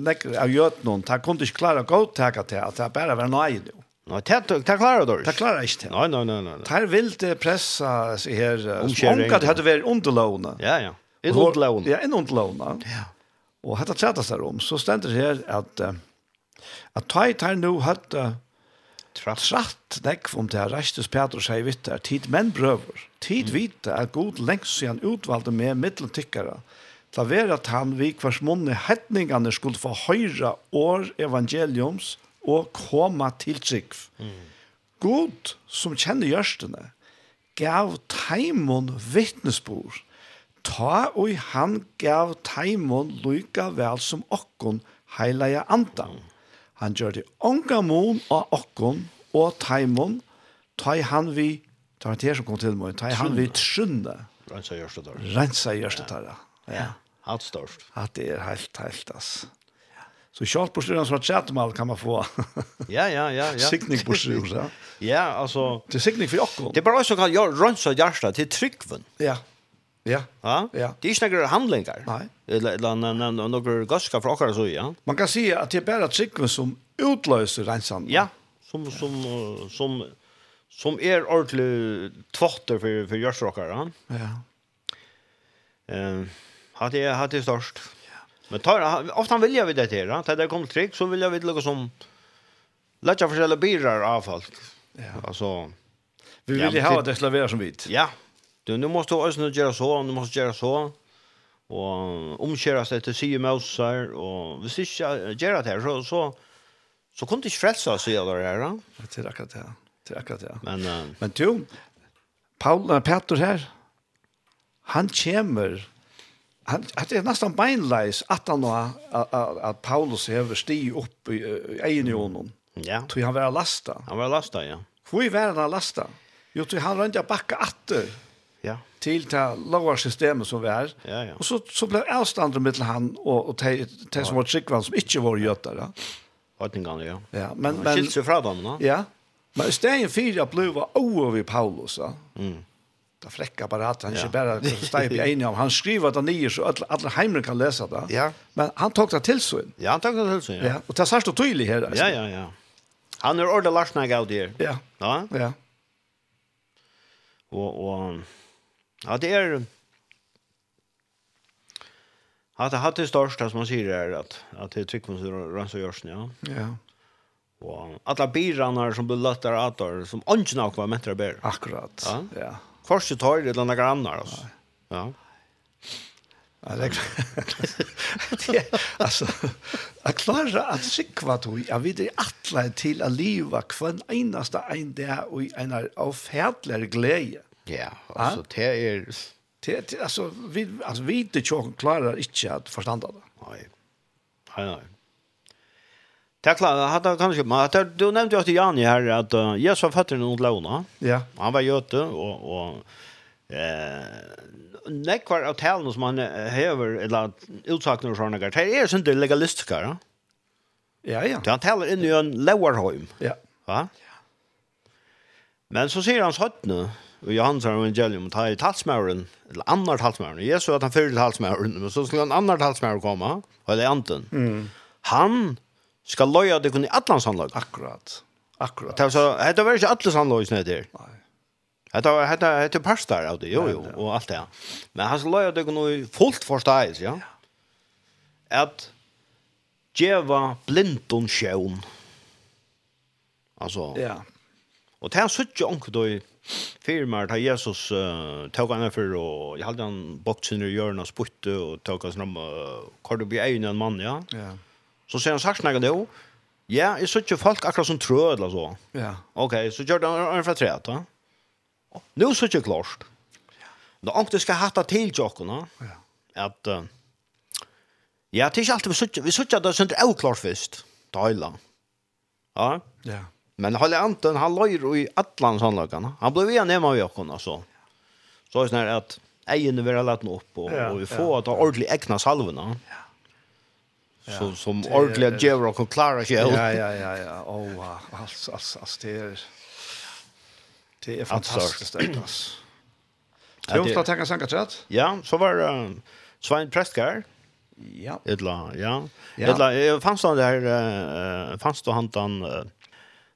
[SPEAKER 1] läck av gjort någon tar kunde inte klara gå tacka till att det bara var nej då
[SPEAKER 2] Nå, det det klarar då.
[SPEAKER 1] Det klarar inte.
[SPEAKER 2] Nej, nej, nej, nej.
[SPEAKER 1] Tar vill det pressa sig här. Omkat hade varit underlåna.
[SPEAKER 2] Ja, ja. En underlåna.
[SPEAKER 1] Ja, en underlåna.
[SPEAKER 2] Ja.
[SPEAKER 1] Og hetta trætast der om, så stendur her at uh, at ta i tar nu hatt
[SPEAKER 2] uh,
[SPEAKER 1] tratt nekv om det her reistes Petrus hei vitt her, tid menn brøver, tid vite er god lengst siden utvalgte med middeltikkere, til å være at han vi hvers munne hetningene skulle få høyre år evangeliums og komme til trygg. Mm. God som kjenner gjørstene gav taimon vittnesbord ta og han gav taimon lykka vel som okkon heilige andan. Han gjør det onga mon av okkon og taimon, ta i han vi, ta han til som kom til meg, ta i han vi trunne.
[SPEAKER 2] Rensa gjørstetar.
[SPEAKER 1] Rensa gjørstetar, ja.
[SPEAKER 2] ja. Hatt
[SPEAKER 1] størst. det er helt, helt, ass. Så kjalt på styrer som har tjattmal kan man få.
[SPEAKER 2] ja, ja, ja. ja.
[SPEAKER 1] Sikning på styrer. ja,
[SPEAKER 2] altså.
[SPEAKER 1] Det er sikning for okkon.
[SPEAKER 2] Det er bare også kan jeg rønse hjertet til tryggven.
[SPEAKER 1] Ja, ja.
[SPEAKER 2] Ja.
[SPEAKER 1] Ja. ja.
[SPEAKER 2] Det är snäggare handlingar.
[SPEAKER 1] Nej.
[SPEAKER 2] Eller några gaska för åkare så, ja.
[SPEAKER 1] Man kan säga att det är bara trycken som utlöser rensan.
[SPEAKER 2] Ja, som, som, som, som, som är ordentlig tvätter för, för görsråkare. Ja. Eh, hade jag hade störst. Ja. Men tar, ofta vill jag vid det här. att det kommer trick så vill jag vid något som lägga för sig bilar av folk.
[SPEAKER 1] Ja.
[SPEAKER 2] Alltså,
[SPEAKER 1] vi vill
[SPEAKER 2] ju
[SPEAKER 1] ha
[SPEAKER 2] det
[SPEAKER 1] slaver som vit.
[SPEAKER 2] Ja, Du, nu måste du också göra så, du måste göra så. Och omkära sig till sig mösar. Och hvis inte göra det här så, så, så kunde du inte frälsa sig av det här. Det
[SPEAKER 1] är akkurat det. Det akkurat det.
[SPEAKER 2] Men, uh,
[SPEAKER 1] Men du, Paul, Petter her, han kommer han det er nesten beinleis at han at Paulus hever sti upp i egen jonen.
[SPEAKER 2] Ja.
[SPEAKER 1] Tror han var lasta.
[SPEAKER 2] Han var lasta, ja.
[SPEAKER 1] Hvor var han lasta? Jo, tror han rönta bakka atter til det låga systemet som vi.
[SPEAKER 2] Ja, ja.
[SPEAKER 1] Och så, så blev avståndet mellan han och, och de, de som var tryggvann som inte var götare.
[SPEAKER 2] Ordningarna, ja.
[SPEAKER 1] ja men, men,
[SPEAKER 2] skilt sig från dem, no?
[SPEAKER 1] Ja. Men i stedet for att bli över Paulus, ja.
[SPEAKER 2] Mm.
[SPEAKER 1] Det frekka bara att han inte bare stäjer på enig om. Han skriver det nye så alle, alla hemmen kan läsa det.
[SPEAKER 2] Ja.
[SPEAKER 1] Men han tog det till sig.
[SPEAKER 2] Ja, han tog det till sig,
[SPEAKER 1] ja.
[SPEAKER 2] ja.
[SPEAKER 1] Och det er særst og tydligt här. Altså.
[SPEAKER 2] Ja, ja, ja. Han är ordentlig Larsna gav det.
[SPEAKER 1] Ja.
[SPEAKER 2] Ja.
[SPEAKER 1] Ja.
[SPEAKER 2] Och, och Ja, det är Ja, det hade största som man säger är att att det tycker man rensar görs ja.
[SPEAKER 1] Ja.
[SPEAKER 2] Och alla bilarna som blir lättare att ta som ungen har kvar med bär.
[SPEAKER 1] Akkurat.
[SPEAKER 2] Ja.
[SPEAKER 1] Ja.
[SPEAKER 2] Först tar det landa grannar alltså. Ja.
[SPEAKER 1] Ja, det är alltså att klara att sikva då jag vet det alla till att leva hver eneste en där och en avfärdlig glädje.
[SPEAKER 2] Ja, alltså det är
[SPEAKER 1] det, det alltså vi alltså vi inte tjock klarar ikke at förstå det.
[SPEAKER 2] Nej. Nej nej. Tack Lars, hade kanske men att du nämnde ju till Jani här att uh, Jesus var fattar någon låna.
[SPEAKER 1] Ja.
[SPEAKER 2] Han var jöte och och eh nekvar av talen som han hever eller utsakna och sådana grejer. Det är sånt det legalistiska, ja?
[SPEAKER 1] Ja, ja.
[SPEAKER 2] Han talar in i en lowerheim.
[SPEAKER 1] Ja.
[SPEAKER 2] Va? Ja. Men så säger han sånt nu i Johannes evangelium, ta i talsmauren, eller annar talsmauren, Jesu at han fyrir talsmauren, men så skulle en annar talsmauren komme, eller anten.
[SPEAKER 1] Mm.
[SPEAKER 2] Han skal loja det kun i atlans handlag.
[SPEAKER 1] Akkurat. Akkurat.
[SPEAKER 2] Det så hetta var ikkje alle sannløys ned der.
[SPEAKER 1] Nei.
[SPEAKER 2] det var det er pastar av det. Jo jo og alt det. Men han skal loja det kun i fullt forståis, ja. At djeva blindon sjón. Altså.
[SPEAKER 1] Ja.
[SPEAKER 2] Og det er suttje onke då i firmaer da Jesus uh, tog han for, og jeg hadde han boksen i hjørnet og spytte, og tog han fram, hvor du blir egen en mann, ja.
[SPEAKER 1] ja.
[SPEAKER 2] Så sier han sagt noe det jo, ja, jeg suttje folk akkurat som trø, eller så.
[SPEAKER 1] Ja.
[SPEAKER 2] Ok, så gjør det en fra treet, da. Nå suttje klart. Nå onke du skal hatta til jokkene,
[SPEAKER 1] ja.
[SPEAKER 2] at, uh, ja, det er ikke alltid vi suttje, vi suttje at det er sunt klart først, da høyla. Ja.
[SPEAKER 1] Ja.
[SPEAKER 2] Men Halle Anton, han løyr i atlan sannlagene. Han ble via nema vi Jakon, altså. Så er det sånn her at egen vil ha lett opp, og,
[SPEAKER 1] ja,
[SPEAKER 2] og vi får ja, ta ordentlig egna salvene. Ja. Så, som
[SPEAKER 1] det,
[SPEAKER 2] ordentlig at Jevra kan klare seg.
[SPEAKER 1] Ja, ja, ja, ja. Åh, oh, altså, altså, altså, det er... Det er fantastiskt det alltså.
[SPEAKER 2] Jag
[SPEAKER 1] vi ta tacka sanka chat.
[SPEAKER 2] Ja, så var uh, Svein Prestkar.
[SPEAKER 1] Ja.
[SPEAKER 2] Edla, ja.
[SPEAKER 1] ja.
[SPEAKER 2] Fanns han där uh, fanns då han han uh,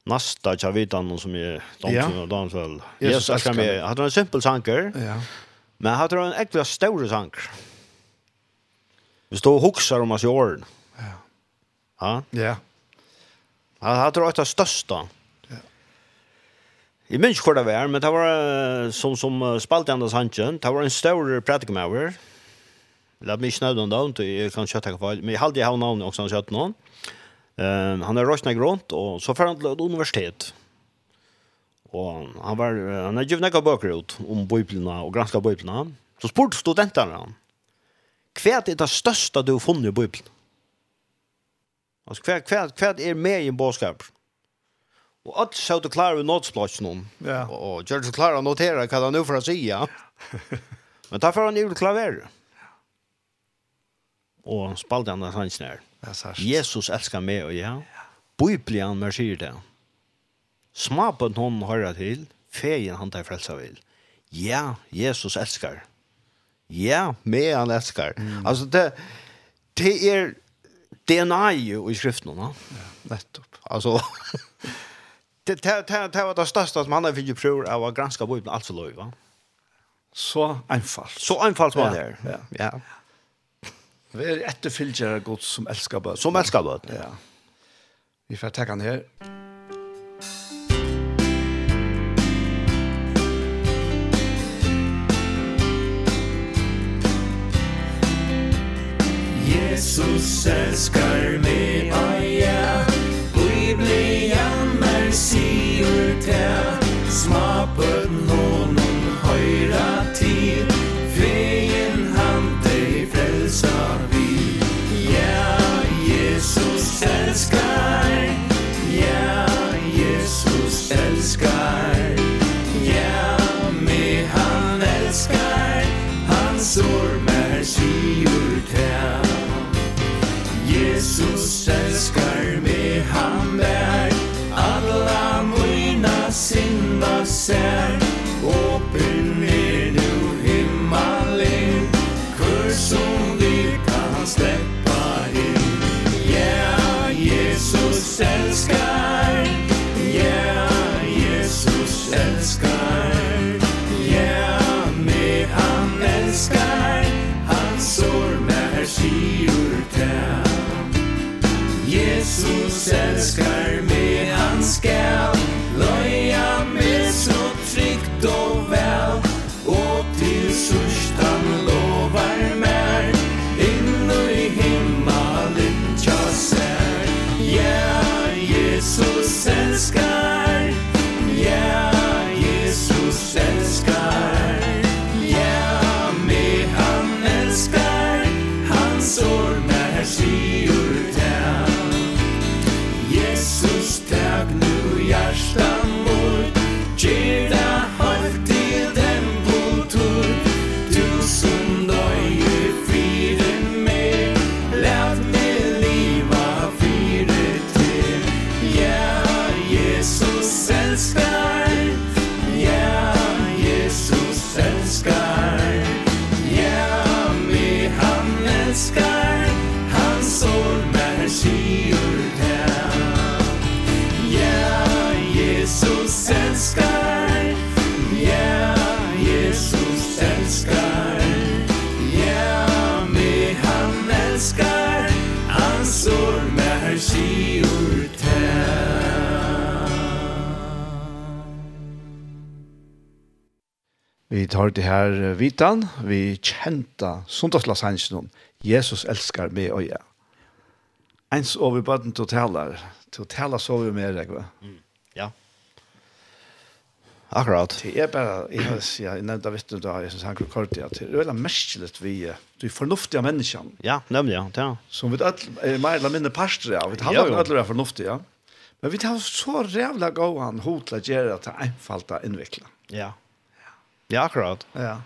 [SPEAKER 2] nästa jag vet
[SPEAKER 1] någon
[SPEAKER 2] som är
[SPEAKER 1] dans
[SPEAKER 2] och dansväl.
[SPEAKER 1] Jag
[SPEAKER 2] ska
[SPEAKER 1] med
[SPEAKER 2] hade en simpel sanker.
[SPEAKER 1] Ja.
[SPEAKER 2] Men hade en äckla stor sanker. Vi står och huxar om oss i åren.
[SPEAKER 1] Ja.
[SPEAKER 2] Ja.
[SPEAKER 1] Ja.
[SPEAKER 2] Han hade det största. Ja. Jag minns inte vad det var, men det var som, som spalt i andra sanken. Det var en stor pratikamauer. Låt mig snöda om det, jag kan köta kvar. Men jag hade ju namn också, han kött någon. Ja. Eh, han har röstnat grönt och så får han till universitet. Och han var han har givna böcker ut om biblarna och granska biblarna. Så spurt studenterna han. Kvärt är det största du funnit i bibeln. Alltså kvärt kvärt kvärt är med i en boskap. Och att så att klara notsplats någon.
[SPEAKER 1] Ja.
[SPEAKER 2] Och George klara notera vad han nu för att säga. Men därför han ju klaver. Och spalde han hans
[SPEAKER 1] när. Mm.
[SPEAKER 2] Jesus elskar meg, og ja. Biblian mer sier det. Smapen hon hører til, feien han tar frelsa vil. Ja, Jesus elskar. Ja, meg han elskar. Mm. Altså, det, det er DNA jo i skriften, no?
[SPEAKER 1] Ja, nettopp.
[SPEAKER 2] Altså, det, det, det, det var det største som han har finnet prøver av å granske Bibelen, altså lov, va?
[SPEAKER 1] Så einfalt.
[SPEAKER 2] Så einfalt
[SPEAKER 1] var
[SPEAKER 2] det. Ja,
[SPEAKER 1] ja.
[SPEAKER 2] ja.
[SPEAKER 1] Vi er etterfylgjere Gud som elskar bøten.
[SPEAKER 2] Som elskar bøten,
[SPEAKER 1] ja. Vi får takke han her.
[SPEAKER 3] Jesus elskar meg, ah ja, ui blei jammer sier til, smapet noen Vi
[SPEAKER 1] tar det her vitan, vi kjenta sundagslassangen Jesus elskar meg og jeg. Ens over baden til taler, til taler så vi med deg, va?
[SPEAKER 2] Ja. Akkurat.
[SPEAKER 1] Det er bare, jeg har sagt, jeg nevnte av vittnet da, jeg synes han kort det, at det er veldig merkelig vi, du fornuftige mennesker.
[SPEAKER 2] Ja, nemlig, ja. ja.
[SPEAKER 1] Som vi er mer eller mindre parster av, vi
[SPEAKER 2] handler
[SPEAKER 1] om alle er fornuftige. ja. Men vi tar så rævla gåan hot til å gjøre til einfalt å innvikle.
[SPEAKER 2] Ja, ja Ja, akkurat.
[SPEAKER 1] Ja.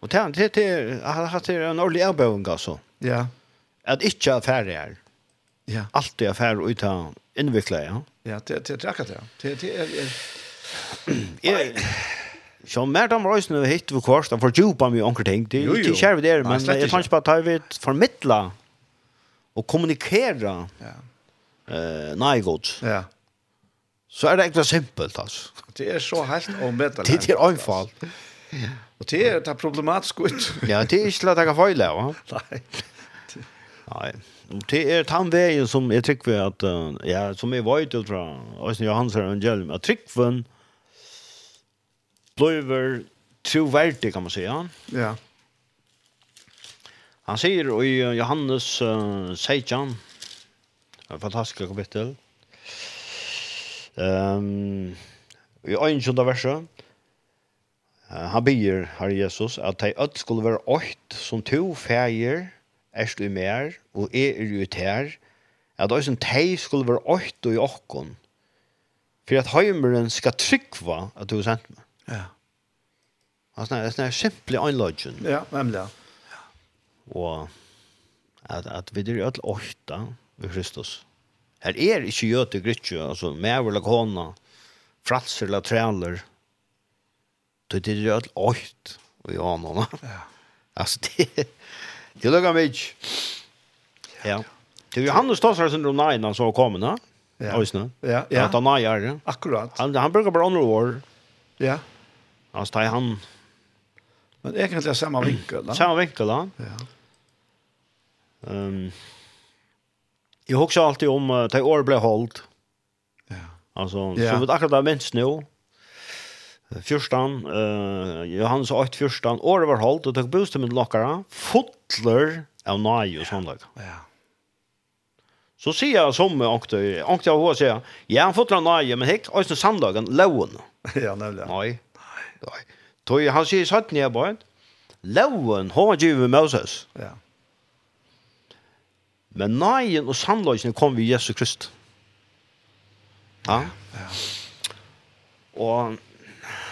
[SPEAKER 2] Och tant det det har haft en ordentlig erbjuden altså.
[SPEAKER 1] Ja.
[SPEAKER 2] At ikke är färdig här.
[SPEAKER 1] Ja.
[SPEAKER 2] Allt är ut av invikla, ja.
[SPEAKER 1] Ja, det det akkurat ja. Det det er,
[SPEAKER 2] är Så mer de røysene vi hittet vi de får djupa mye onker ting, det er ikke kjær vi der, men jeg fanns bare at jeg vil formidla og kommunikera
[SPEAKER 1] ja.
[SPEAKER 2] uh, nei godt.
[SPEAKER 1] Ja
[SPEAKER 2] så er det egentlig simpelt, altså.
[SPEAKER 1] Det er så helt omvettelig.
[SPEAKER 2] Det, det er anfall. Ja.
[SPEAKER 1] Og det er, det er problematisk ut.
[SPEAKER 2] ja, det er ikke til at jeg kan feile, va?
[SPEAKER 1] Nei.
[SPEAKER 2] Nei. Det er den veien som jeg trykker ved at, ja, som jeg vet ut fra Øystein Johans evangelium, at trykken blir troverdig, kan man si, ja?
[SPEAKER 1] Ja.
[SPEAKER 2] Han sier i Johannes uh, 16, en fantastisk kapittel, ja Um, I øynskjønda verset, han byr, Herre Jesus, at de ødt skulle være åkt som to feir, erst i mer, og er er ut her, at øysen de skulle være åkt og i åkken, for at heimeren skal tryggva at du er sendt meg.
[SPEAKER 1] Ja.
[SPEAKER 2] Altså, det er simpel anlodgen.
[SPEAKER 1] Ja, nemlig, ja.
[SPEAKER 2] Og at, at vi er ødt åkta ved Kristus. Her er ikke gjøte grytje, altså med eller kona, fratser eller træler. Det er jo alt åkt og ja, noen.
[SPEAKER 1] Ja.
[SPEAKER 2] Altså, det, det lukker meg ikke. Ja. Det er Johannes Tassar syndrom 9 han så kom, ne?
[SPEAKER 1] Ja.
[SPEAKER 2] Øysene.
[SPEAKER 1] Ja,
[SPEAKER 2] ja. At han er det.
[SPEAKER 1] Akkurat.
[SPEAKER 2] Han, han bruker bare andre år.
[SPEAKER 1] Ja.
[SPEAKER 2] Altså, det er han...
[SPEAKER 1] Men egentlig er samme vinkel, da.
[SPEAKER 2] Samme vinkel, da.
[SPEAKER 1] Ja.
[SPEAKER 2] Um, jag huxar alltid om uh, det år blev hållt.
[SPEAKER 1] Ja. Alltså
[SPEAKER 2] så vi akkurat har minst nu. Fyrstan, uh, Johannes 8 fyrstan året var holdt, og tok bostad med lokkara, Fotler av nej og sånn där.
[SPEAKER 1] Ja.
[SPEAKER 2] Så sier jeg som åkte av hva sier, ja, han fotler av nej men hekk, og sånn sandagen, loven.
[SPEAKER 1] Ja, nemlig.
[SPEAKER 2] Nei. Nei. Då han sier satt ner bara. Lån har ju Moses.
[SPEAKER 1] Ja.
[SPEAKER 2] Men nøyen og sannløsene kom vi Jesu Krist. Ja?
[SPEAKER 1] ja.
[SPEAKER 2] Og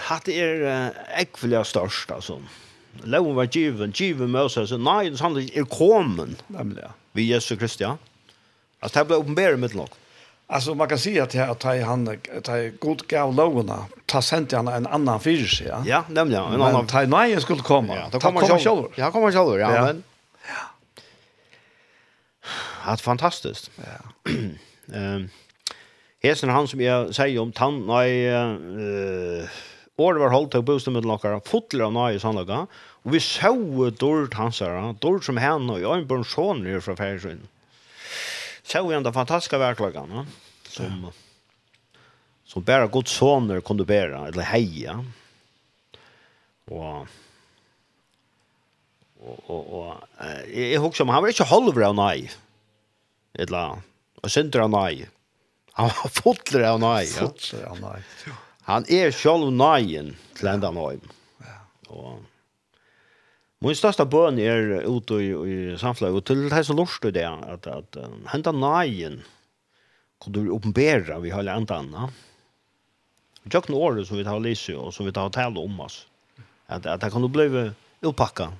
[SPEAKER 2] hatt er ekvelig størst, altså. Loven var given, given Moses, og nøyen og sannløsene er kommet,
[SPEAKER 1] nemlig, ja.
[SPEAKER 2] vi Jesu Krist, ja. Altså, det ble åpenbæret mitt nok.
[SPEAKER 1] Alltså man kan säga att jag tar han tar god gav lågorna tar sent han en annan fyrs ja.
[SPEAKER 2] Ja, nämligen en annan.
[SPEAKER 1] Men tar nej skulle komma.
[SPEAKER 2] Ja, då kommer han själv. Ja, kommer själv. Ja, men Det fantastiskt.
[SPEAKER 1] Ja.
[SPEAKER 2] Ehm Hesen han som jag säger om tann nej eh Orvar var hållt på bostad med lockar fotler av nej sannlaga, Och vi såg dort hans här, dort som han och jag en barn son nu från Så Såg ändå fantastiska verklagarna Som ja. som bara gott soner kunde bära eller heja. Och och och, och eh, jag, jag husker om han var inte halvbra nej eller och synder han nej. Han var fotler av nej.
[SPEAKER 1] Fotler av nej.
[SPEAKER 2] Han er själv nejen til enda nej. Ja. Og Min største bøn er ute i, i samfunnet, og til det här så i det at, at uh, hända nejen kunde du uppenbara vi har enda anna. Vi tjøkken året som vi tar lyser og som vi tar tale om oss. at, at det kan bli uppackat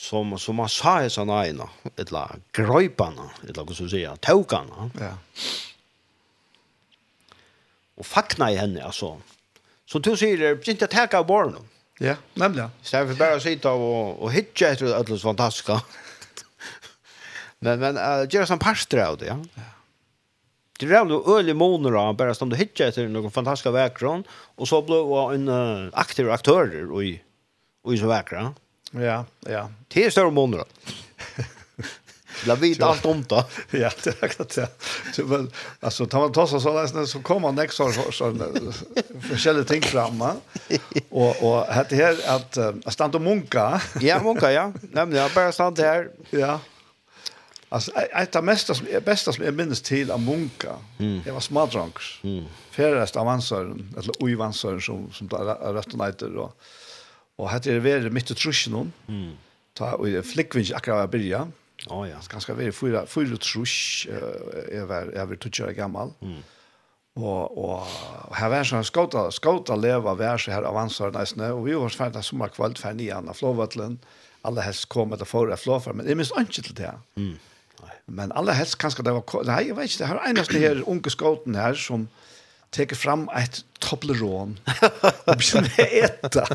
[SPEAKER 2] som som man sa i såna ena ett la eller ett la så säga tåkarna
[SPEAKER 1] ja
[SPEAKER 2] och fackna i henne alltså så du säger det inte att ta barn
[SPEAKER 1] ja
[SPEAKER 2] nämligen istället för bara sitta och och hitcha efter alla fantastiska men men uh, gör som pastor av det ja, ja. Det är ändå öle moner då bara stå du hittar efter någon fantastiska väggrund och så blev en uh, aktiv aktör och i och i så väggrund.
[SPEAKER 1] Ja? Ja, ja.
[SPEAKER 2] Det är større måneder. La vet alt om det.
[SPEAKER 1] Ja, det är akkurat det. Så väl alltså tar man tossa så läs så kommer nästa år så så forskjellige ting framma. Och och det här att uh, stanna och munka.
[SPEAKER 2] Ja, munka ja. Nämligen jag bara stanna här.
[SPEAKER 1] Ja. Alltså ett av mesta som är bästa som är minst till av munka.
[SPEAKER 2] Mm.
[SPEAKER 1] Det var smadranks. Mm. Färrest av ansören eller oivansören som som där rötterna heter då. Och Og hette er veri mitt og trusjen.
[SPEAKER 2] Mm.
[SPEAKER 1] Ta, og flikkvinns akkurat var
[SPEAKER 2] byrja. Å oh, ja.
[SPEAKER 1] Ganske veri fyra, fyra trusj, jeg var, jeg var tutsjere gammal.
[SPEAKER 2] Mm.
[SPEAKER 1] Og, og, og her var sånn skåta, skåta leva vær så her avansar neisne, og vi var ferdig sommerkvalt ferdig nian av flåvattlen, alle helst kom etter forra flåfar, men jeg minst ikke til det.
[SPEAKER 2] Mm.
[SPEAKER 1] Men alle helst kanskje det var, nei, jeg vet ikke, det her eneste her unge skåten her som, tar fram ett toblerone Och börjar äta.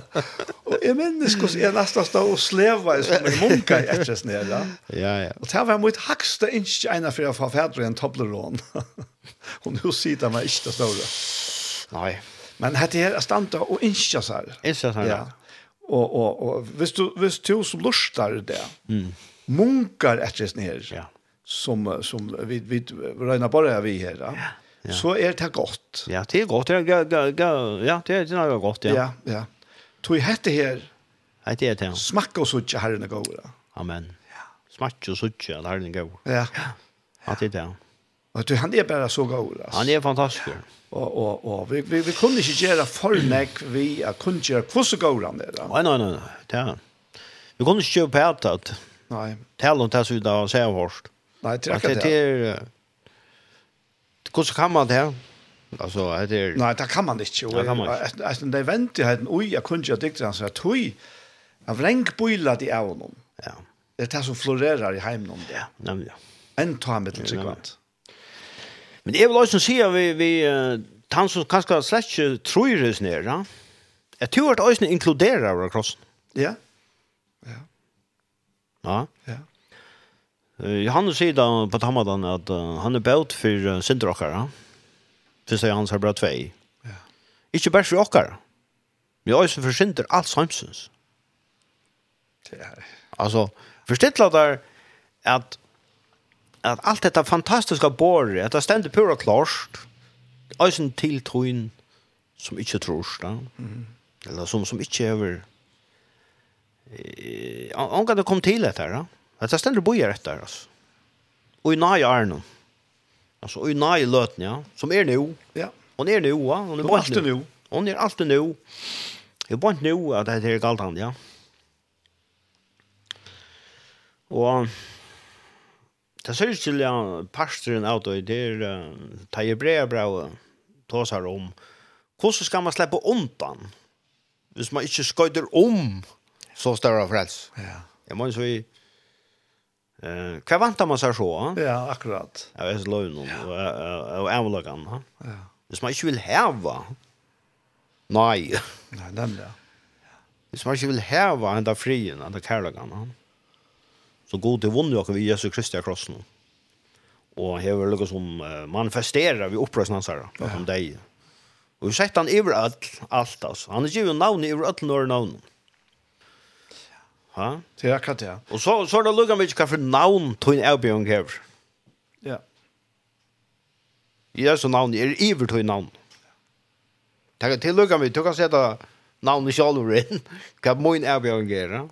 [SPEAKER 1] Och Og minns minnes jag nästan stod og sleva i som en munka i etter sneda. Ja,
[SPEAKER 2] ja.
[SPEAKER 1] Og det var mitt högsta ikke ena för att få fædre en toblerone. og nå sier man meg ikke
[SPEAKER 2] Nej.
[SPEAKER 1] Men Nei. Men är stanta er standa og här.
[SPEAKER 2] sær. så här,
[SPEAKER 1] ja. Og, og, og visst du, visst du som lustar det, mm. munkar etter sneda,
[SPEAKER 2] ja.
[SPEAKER 1] som, som vi, vi, vi bara bare vi her, ja så er det godt.
[SPEAKER 2] Ja, det er godt. Ja, ja, ja det er det godt, ja.
[SPEAKER 1] Ja, ja. Tog hette her,
[SPEAKER 2] Hei, det er det.
[SPEAKER 1] Smakk og suttje herren er god.
[SPEAKER 2] Amen. Ja. Smakk og suttje at herren er god.
[SPEAKER 1] Ja.
[SPEAKER 2] Ja, det er det.
[SPEAKER 1] Og du, han er bare så god. Altså.
[SPEAKER 2] Han er fantastisk.
[SPEAKER 1] Ja. Og, og, og vi, vi, vi kunne ikke gjøre fornek, vi kunne ikke gjøre hvordan god han er.
[SPEAKER 2] Nei, nei, nei, nei. Det er. Vi kunne ikke gjøre på at
[SPEAKER 1] Nei.
[SPEAKER 2] Tell om det som vi da ser først.
[SPEAKER 1] Nei,
[SPEAKER 2] det
[SPEAKER 1] er
[SPEAKER 2] akkurat
[SPEAKER 1] det.
[SPEAKER 2] Det er Hvordan kan man det Alltså Alltså är det
[SPEAKER 1] Nej, det kan man inte.
[SPEAKER 2] Det kan man
[SPEAKER 1] inte. Alltså det vänt jag hade oj jag kunde ju dikta så att oj av länk det i avon.
[SPEAKER 2] Ja.
[SPEAKER 1] Det tas som florerar i hemmen om det.
[SPEAKER 2] Ja, ja.
[SPEAKER 1] En ta med till sekvent.
[SPEAKER 2] Men det är väl också så vi vi tant som kanske släcker tror det ner, ja. Jag tror att ösnen inkluderar crossen.
[SPEAKER 1] Ja.
[SPEAKER 2] Ja.
[SPEAKER 1] Ja.
[SPEAKER 2] Ja. Johannes sier da på Tamadan at uh, han er bøt for uh, syndrokkere. Først er hans her bra tvei.
[SPEAKER 1] Ja.
[SPEAKER 2] Ikke bare for okkere. Vi er også for synder alt samsens.
[SPEAKER 1] Ja.
[SPEAKER 2] Altså, forstilt der at at alt dette fantastiske båret, at det stender pura klart, eisen till troen som ikke tror, da. Mm. eller som, som ikke over... Eh, omgang det kom til dette, da. Men det ständer bojar där oss. Och i nai är nu. Alltså och i nai löten ja, som är nu.
[SPEAKER 1] Ja.
[SPEAKER 2] Hon är nu, ja. hon är
[SPEAKER 1] bort nu.
[SPEAKER 2] Hon är alltid nu. Jag bort nu att det är galt han, ja. Och Det ser ut til ja, pastoren av det, det er uh, ta i brev bra og ta seg om. Hvordan skal man slippe undan? Hvis man ikke skøyder om så større frels.
[SPEAKER 1] Ja.
[SPEAKER 2] Jeg må så vi Eh, hva vantar man seg så? Ja,
[SPEAKER 1] akkurat.
[SPEAKER 2] Ja, jeg er så og, noen, og jeg vil Ja.
[SPEAKER 1] Det Ja.
[SPEAKER 2] Hvis man ikke vil heva, nei.
[SPEAKER 1] den nemlig, Det
[SPEAKER 2] Hvis man ikke vil heva enda frien, enda kærlagan, så god til vunnet dere vi Jesu Kristi kross nå. Og hever lukket som manifesterer vi opprøsene hans her, om deg. Og vi sett han iveralt, alt, altså. Han er ikke jo navnet iveralt når navnet. Ha?
[SPEAKER 1] Det er akkurat det.
[SPEAKER 2] Og så, så er det lukket mye hva for navn tog en avbjørn hever.
[SPEAKER 1] Ja.
[SPEAKER 2] Jesu navn er iver tog en navn. Det er til lukket mye, du kan sette navnet i inn, hva må en avbjørn hever.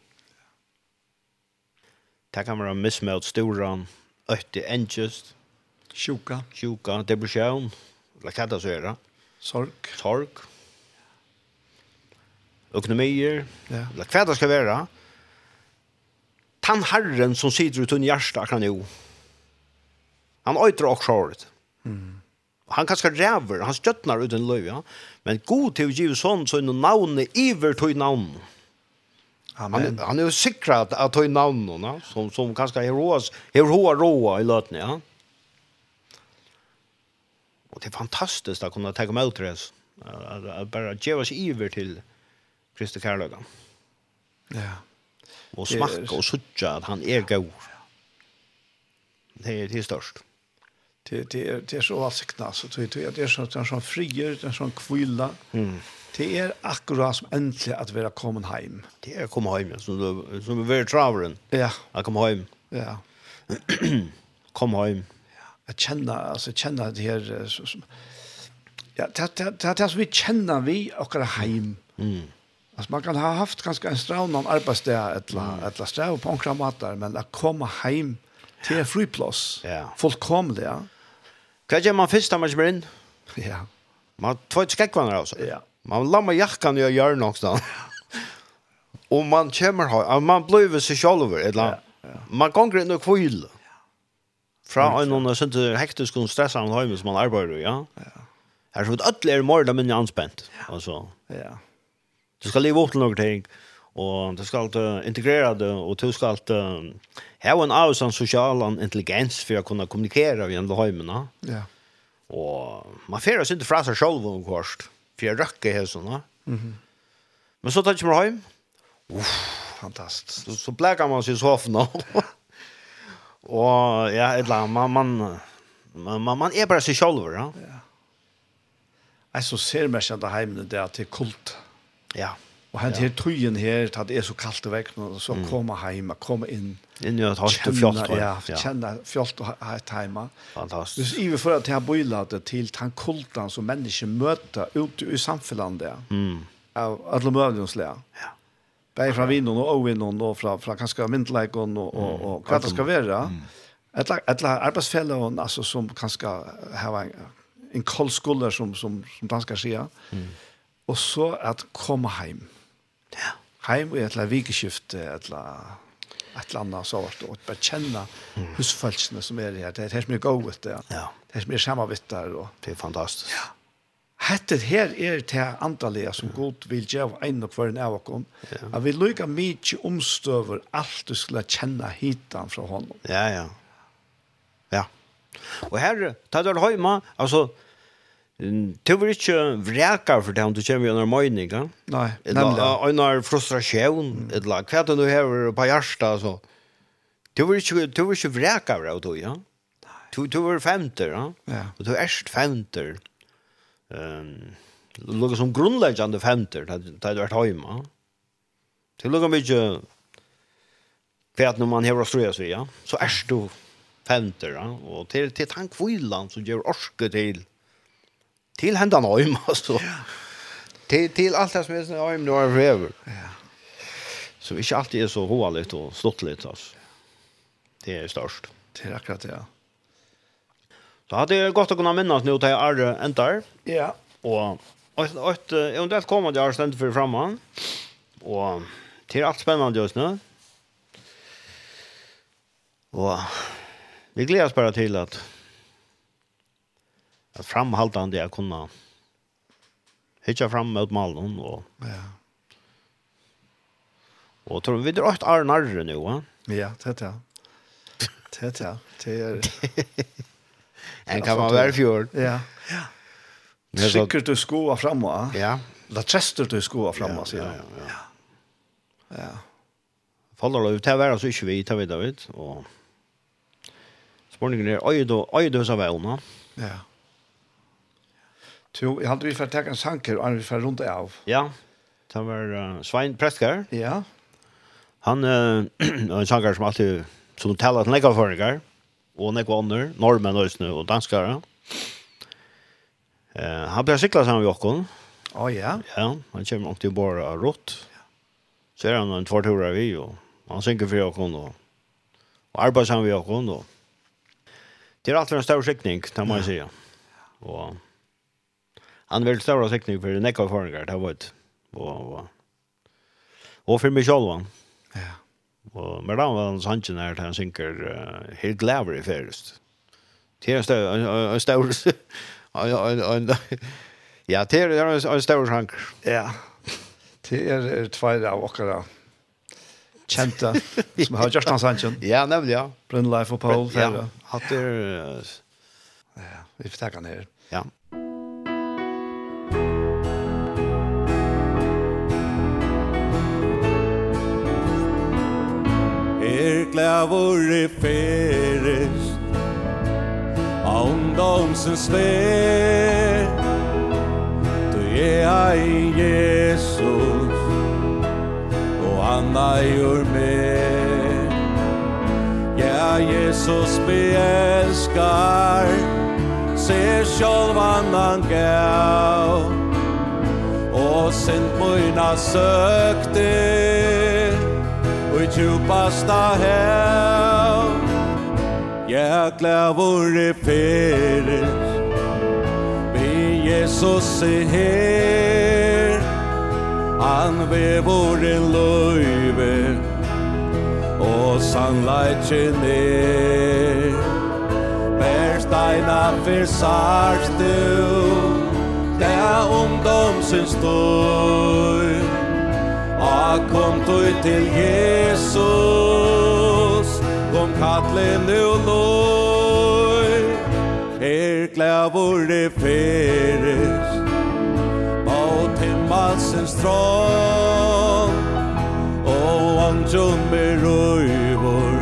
[SPEAKER 2] Det kan være mismøt, storan, øyte, engest.
[SPEAKER 1] Sjuka.
[SPEAKER 2] Sjuka, depresjon. Eller hva det så er det?
[SPEAKER 1] Sorg.
[SPEAKER 2] Sorg. Økonomier.
[SPEAKER 1] Ja.
[SPEAKER 2] Eller hva det skal være tan herren som sitter ut under hjärsta kan nu. Han öjtrar och skåret. Mm. Han kanske räver, han stöttnar ut en löv, ja. Men god till Jesus son så innan navnet iver tog namn.
[SPEAKER 1] Amen.
[SPEAKER 2] Han, han är ju säkrad att ta i namnen, ja? som, som ganska heroas, heroa roa i löten, ja. Och det är fantastiskt att kunna ta med ut det. Att bara ge oss iver till Kristi kärlögan.
[SPEAKER 1] Ja. Yeah og
[SPEAKER 2] smakka og suttja at han er god. Det er det størst.
[SPEAKER 1] Det det är det är så avsikna så det det är så att han som frier den som kvilla.
[SPEAKER 2] Mm.
[SPEAKER 1] Det är akkurat som äntligen att vara kommen hem.
[SPEAKER 2] Det är komma hem så då som är very traveren.
[SPEAKER 1] Ja.
[SPEAKER 2] Att komma hem.
[SPEAKER 1] Ja.
[SPEAKER 2] Kom hem. Ja.
[SPEAKER 1] Att känna alltså känna det här så som Ja, det det det vi känner vi och våra hem.
[SPEAKER 2] Mm
[SPEAKER 1] Alltså man kan ha haft ganska en straunan arbetsdag eller eller strav på några matar men att komma hem till friplats.
[SPEAKER 2] Ja.
[SPEAKER 1] Fullkomligt. Ja.
[SPEAKER 2] Kan jag man första match in?
[SPEAKER 1] Ja.
[SPEAKER 2] Man två skäckvarna alltså.
[SPEAKER 1] Ja.
[SPEAKER 2] Man lamma jackan och gör något då. Och man kommer ha man blir så själv eller man går inte och Ja. Fra en någon sånt hektisk och stressad hem som man arbetar ja. Ja. Här så att alla är mer eller anspent. anspänt. Alltså.
[SPEAKER 1] Ja.
[SPEAKER 2] Du skal leve opp til noen ting och du skal uh, integrera det och du skal uh, ha en avsan social intelligens för att kunna kommunicera via hemmen.
[SPEAKER 1] Ja.
[SPEAKER 2] Och man färdas inte fra seg selv om kost för jeg røkker här sånn.
[SPEAKER 1] Mhm.
[SPEAKER 2] Men så tar jeg meg hem.
[SPEAKER 1] Uff, fantastiskt.
[SPEAKER 2] Så, så bläkar man sig i soffan. och ja, et eller annet, man, man, man, man är bara sig själv. Ja. ja.
[SPEAKER 1] Jag så ser mig att det här är kult.
[SPEAKER 2] Ja.
[SPEAKER 1] Og han her tryen her, at det er så kaldt vekk nå, så
[SPEAKER 2] mm.
[SPEAKER 1] komme hjemme, komme inn.
[SPEAKER 2] Inn i et halvt og fjollt
[SPEAKER 1] Ja, kjenne fjollt og hatt hjemme.
[SPEAKER 2] Fantastisk.
[SPEAKER 1] Så i vi får at jeg bøyler det til den kulten som mennesker møter ute i samfunnet der,
[SPEAKER 2] mm.
[SPEAKER 1] av alle møvningenslige.
[SPEAKER 2] Ja.
[SPEAKER 1] Bare fra vinden og ovinden og fra, fra kanskje myndeleikene og, og, og, hva det skal være. Mm. Et, et arbeidsfellene altså, som kanskje har en, en kold skulder som, som, som dansker sier. Mm og så at komme hjem.
[SPEAKER 2] Ja.
[SPEAKER 1] Hjem i et eller vikeskifte, et eller et eller annet sort, og bare kjenne mm. husfølelsene som er her. Det er så som er gået, det
[SPEAKER 2] ja.
[SPEAKER 1] det er som er samarbeider. Og...
[SPEAKER 2] Det er fantastisk. Ja.
[SPEAKER 1] Hette her er det antallet som god vil gjøre en og hver en av oss. Ja. At vi lykker mye omstøver alt du skulle kjenne hitan fra honom.
[SPEAKER 2] Ja, ja. Ja. Og her, ta det høyma, altså, Du vil ikke vreka for det om du kommer gjennom morgenen, ikke?
[SPEAKER 1] Nei, nemlig.
[SPEAKER 2] Under frustrasjon, eller lag. Hva er det du har på hjertet, så. Du vil ikke, du vil ikke vreka for det, ja? Du, du er femter, ja?
[SPEAKER 1] Ja.
[SPEAKER 2] Og du er erst femter. Um, du som grunnleggende femter, da du er hjemme. Du lukker mye hva når man har å strøs ja? Så erst du femter, ja? Og til, til tank som gjør orske til till hända nöjm alltså. Till till alt det som är så nå er forever.
[SPEAKER 1] Ja.
[SPEAKER 2] Så ikke alltid är så roligt och stortligt alltså. Det är störst.
[SPEAKER 1] Det er akkurat det. Ja.
[SPEAKER 2] Så hade det gått att kunna minnas nu till Arre Endar.
[SPEAKER 1] Ja.
[SPEAKER 2] Och och ett eventuellt kommande Stendt ständigt för Og Och till alt spännande just nu. Og vi gläds bara till att att framhållande jag kunna hitta fram mot malen och
[SPEAKER 1] ja.
[SPEAKER 2] Och tror vi det åt Arnar nu va? Ja,
[SPEAKER 1] det det. Det det. Det är
[SPEAKER 2] En kan man vara fjord.
[SPEAKER 1] Ja.
[SPEAKER 2] Ja.
[SPEAKER 1] Sikkert du skoa framme. Ja. La Chester du skoa framme, sier han.
[SPEAKER 2] Ja, ja.
[SPEAKER 1] Ja.
[SPEAKER 2] Faller ut, till var så ikke vi, tar vi David og spørningen er, øyde og du så vel,
[SPEAKER 1] Ja. Jo, jeg hadde vi for å ta en sanker, og han vi for rundt av.
[SPEAKER 2] Ja, det var uh, Svein Prestkar.
[SPEAKER 1] Ja.
[SPEAKER 2] Han uh, er en sanger som alltid, som taler til nekka føringer, og nekka ånder, normen og danskere. Uh, han blir siklet sammen med åkken.
[SPEAKER 1] Å oh, ja?
[SPEAKER 2] Ja, han kommer nok til å bare av rått. Så er han en tvartur vi, og han synker for åkken, og, og arbeider sammen med åkken. Og... Det er alltid en stor skikning, det må jeg si. Og... Han vil større sikning for den ekar förringar det var og, og, och för mig själv.
[SPEAKER 1] Ja.
[SPEAKER 2] og med då var hans hanken där han synker uh, helt glæver i ferest. Det er en større, en større, en, en, ja, det er en større hank.
[SPEAKER 1] Ja. Det er två av okkara kjente som har gjort hans hanken.
[SPEAKER 2] Ja, nemlig, ja.
[SPEAKER 1] Brunleif og Paul.
[SPEAKER 2] Ja, hatt det...
[SPEAKER 1] Ja, vi får takke han her.
[SPEAKER 2] Ja.
[SPEAKER 3] glævor i ferest av ungdomsens vei Du er i Jesus. Og han gjør meg Ja, Jesus beelskar Se sjálvan han gav. Og sent moina søkte i tjupasta hev Jäkla i feres Vi Jesus är her Han vi vore löjver Och sannleitjen er Bersteina för sarstu Det är ungdom sin støy A kom du til Jesus. Kom kattle nu noi Er glævor i feres Mot himmelsens trån Og anjon med røyvor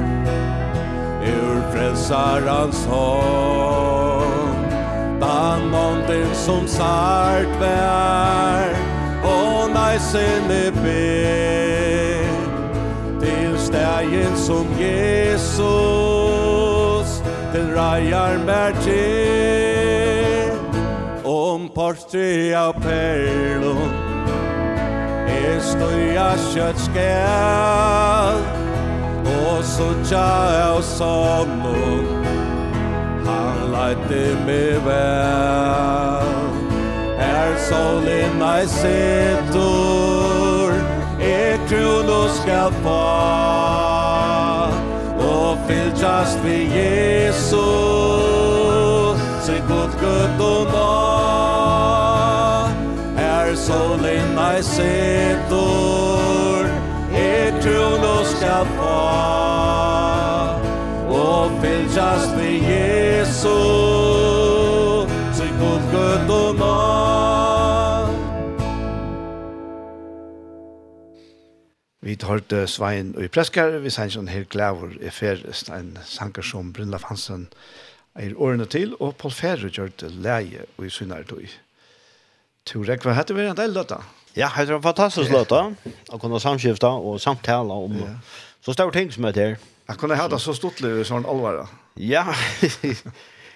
[SPEAKER 3] Ur frelsarans hånd Dan månden som sart vær eisene ber Til stegen som Jesus Til reier mer til. Om portri av perlon Er støya kjøtt skal Og så tja av somnon Han leite meg vel. Her solen ei setor Er krono skal få Og fylltjast vi Jesus Se god gud og nå Her solen ei setor Er krono skal få Og fylltjast vi Jesus Se god gud og nå
[SPEAKER 1] Vi hørte Svein og i Preskar, vi sang sånn her glæver i ferest, en sanger som Brynlaf Hansen er årene til, og Paul Ferre gjør det leie og i synar tog. Turek, hva heter vi en del løtta?
[SPEAKER 2] Ja, det er en fantastisk løtta, å kunne samskifte og samtale om
[SPEAKER 1] ja.
[SPEAKER 2] så store ting som er der.
[SPEAKER 1] Jeg kunne ha det så stortlig i sånn alvare.
[SPEAKER 2] Ja,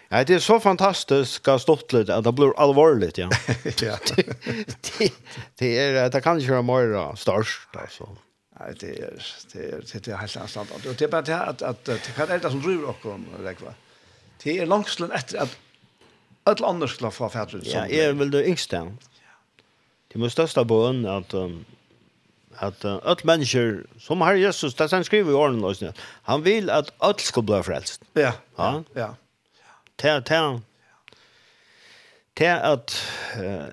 [SPEAKER 2] Ja, det är så fantastiskt og stort lite det blir allvarligt, ja.
[SPEAKER 1] ja.
[SPEAKER 2] det, det, är, det kan ikke være mer størst, alltså.
[SPEAKER 1] Nei, det er, det er, det er helt annorlunda. Og det er bare det at, at det kan det som driver dere, kom lägga. Det är långslön efter att allt annars skulle få fætre.
[SPEAKER 2] Ja, jeg er vel det yngsta. Det måste at um, at att alla mennesker, som har Jesus där han skriver i årene, och Han vil at allt skal bli frelst.
[SPEAKER 1] Ja.
[SPEAKER 2] Ja.
[SPEAKER 1] Ja.
[SPEAKER 2] Ta ta det at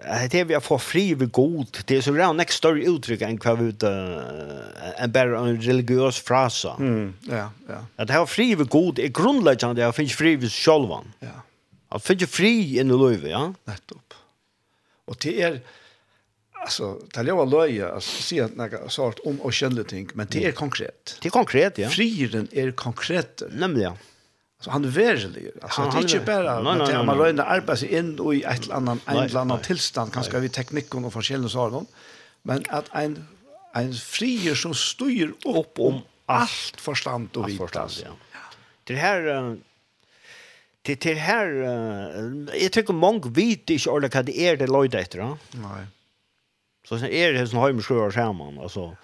[SPEAKER 2] att det vi vi fått fri ved god det er så redan nästa uttrykk uttryck än kvar ut enn bare en religiøs frasa.
[SPEAKER 1] mm ja ja.
[SPEAKER 2] At det har fri ved god är det jag finns fri ved självan
[SPEAKER 1] ja.
[SPEAKER 2] At finns fri i nu ja.
[SPEAKER 1] Nettopp. Og det er, altså, tal jag var löja alltså se att några sort om og kända ting men det er konkret.
[SPEAKER 2] Det er konkret ja.
[SPEAKER 1] Frieren er konkret.
[SPEAKER 2] Nämligen
[SPEAKER 1] Så han är altså
[SPEAKER 2] Alltså
[SPEAKER 1] det är
[SPEAKER 2] nei,
[SPEAKER 1] bara
[SPEAKER 2] att
[SPEAKER 1] man rör arbeta sig in i et eller annet, en eller
[SPEAKER 2] annan
[SPEAKER 1] tillstånd kanske vi teknikken och forskjellene saker. Men att en en frier som styr upp om
[SPEAKER 2] allt
[SPEAKER 1] förstand
[SPEAKER 2] och Ja. Det här Det till här jag tycker många vet inte alla vad det är det löjda efter då.
[SPEAKER 1] Nej.
[SPEAKER 2] Så sen är det som har med och skärman alltså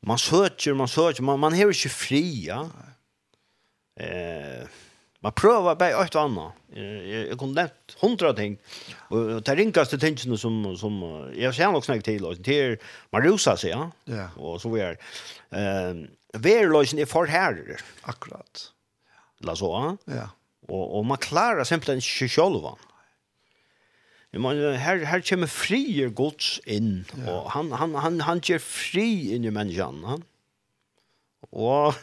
[SPEAKER 2] man söker man söker man man har ju inte fria. Eh Man prøver bare et og annet. Jeg, jeg kunne nevnt hundra ting. Og det ringaste tingene som, som jeg ser nok snakket til, og det er man rusa seg, ja.
[SPEAKER 1] ja.
[SPEAKER 2] Og så vi er. Um, är er for herrer.
[SPEAKER 1] Akkurat.
[SPEAKER 2] La så, ja.
[SPEAKER 1] ja.
[SPEAKER 2] Og, og man klarer simpelthen ikke sjølvan. Men her her kommer frier gods inn ja. og han han han han ger fri inn i människan. Ja. Og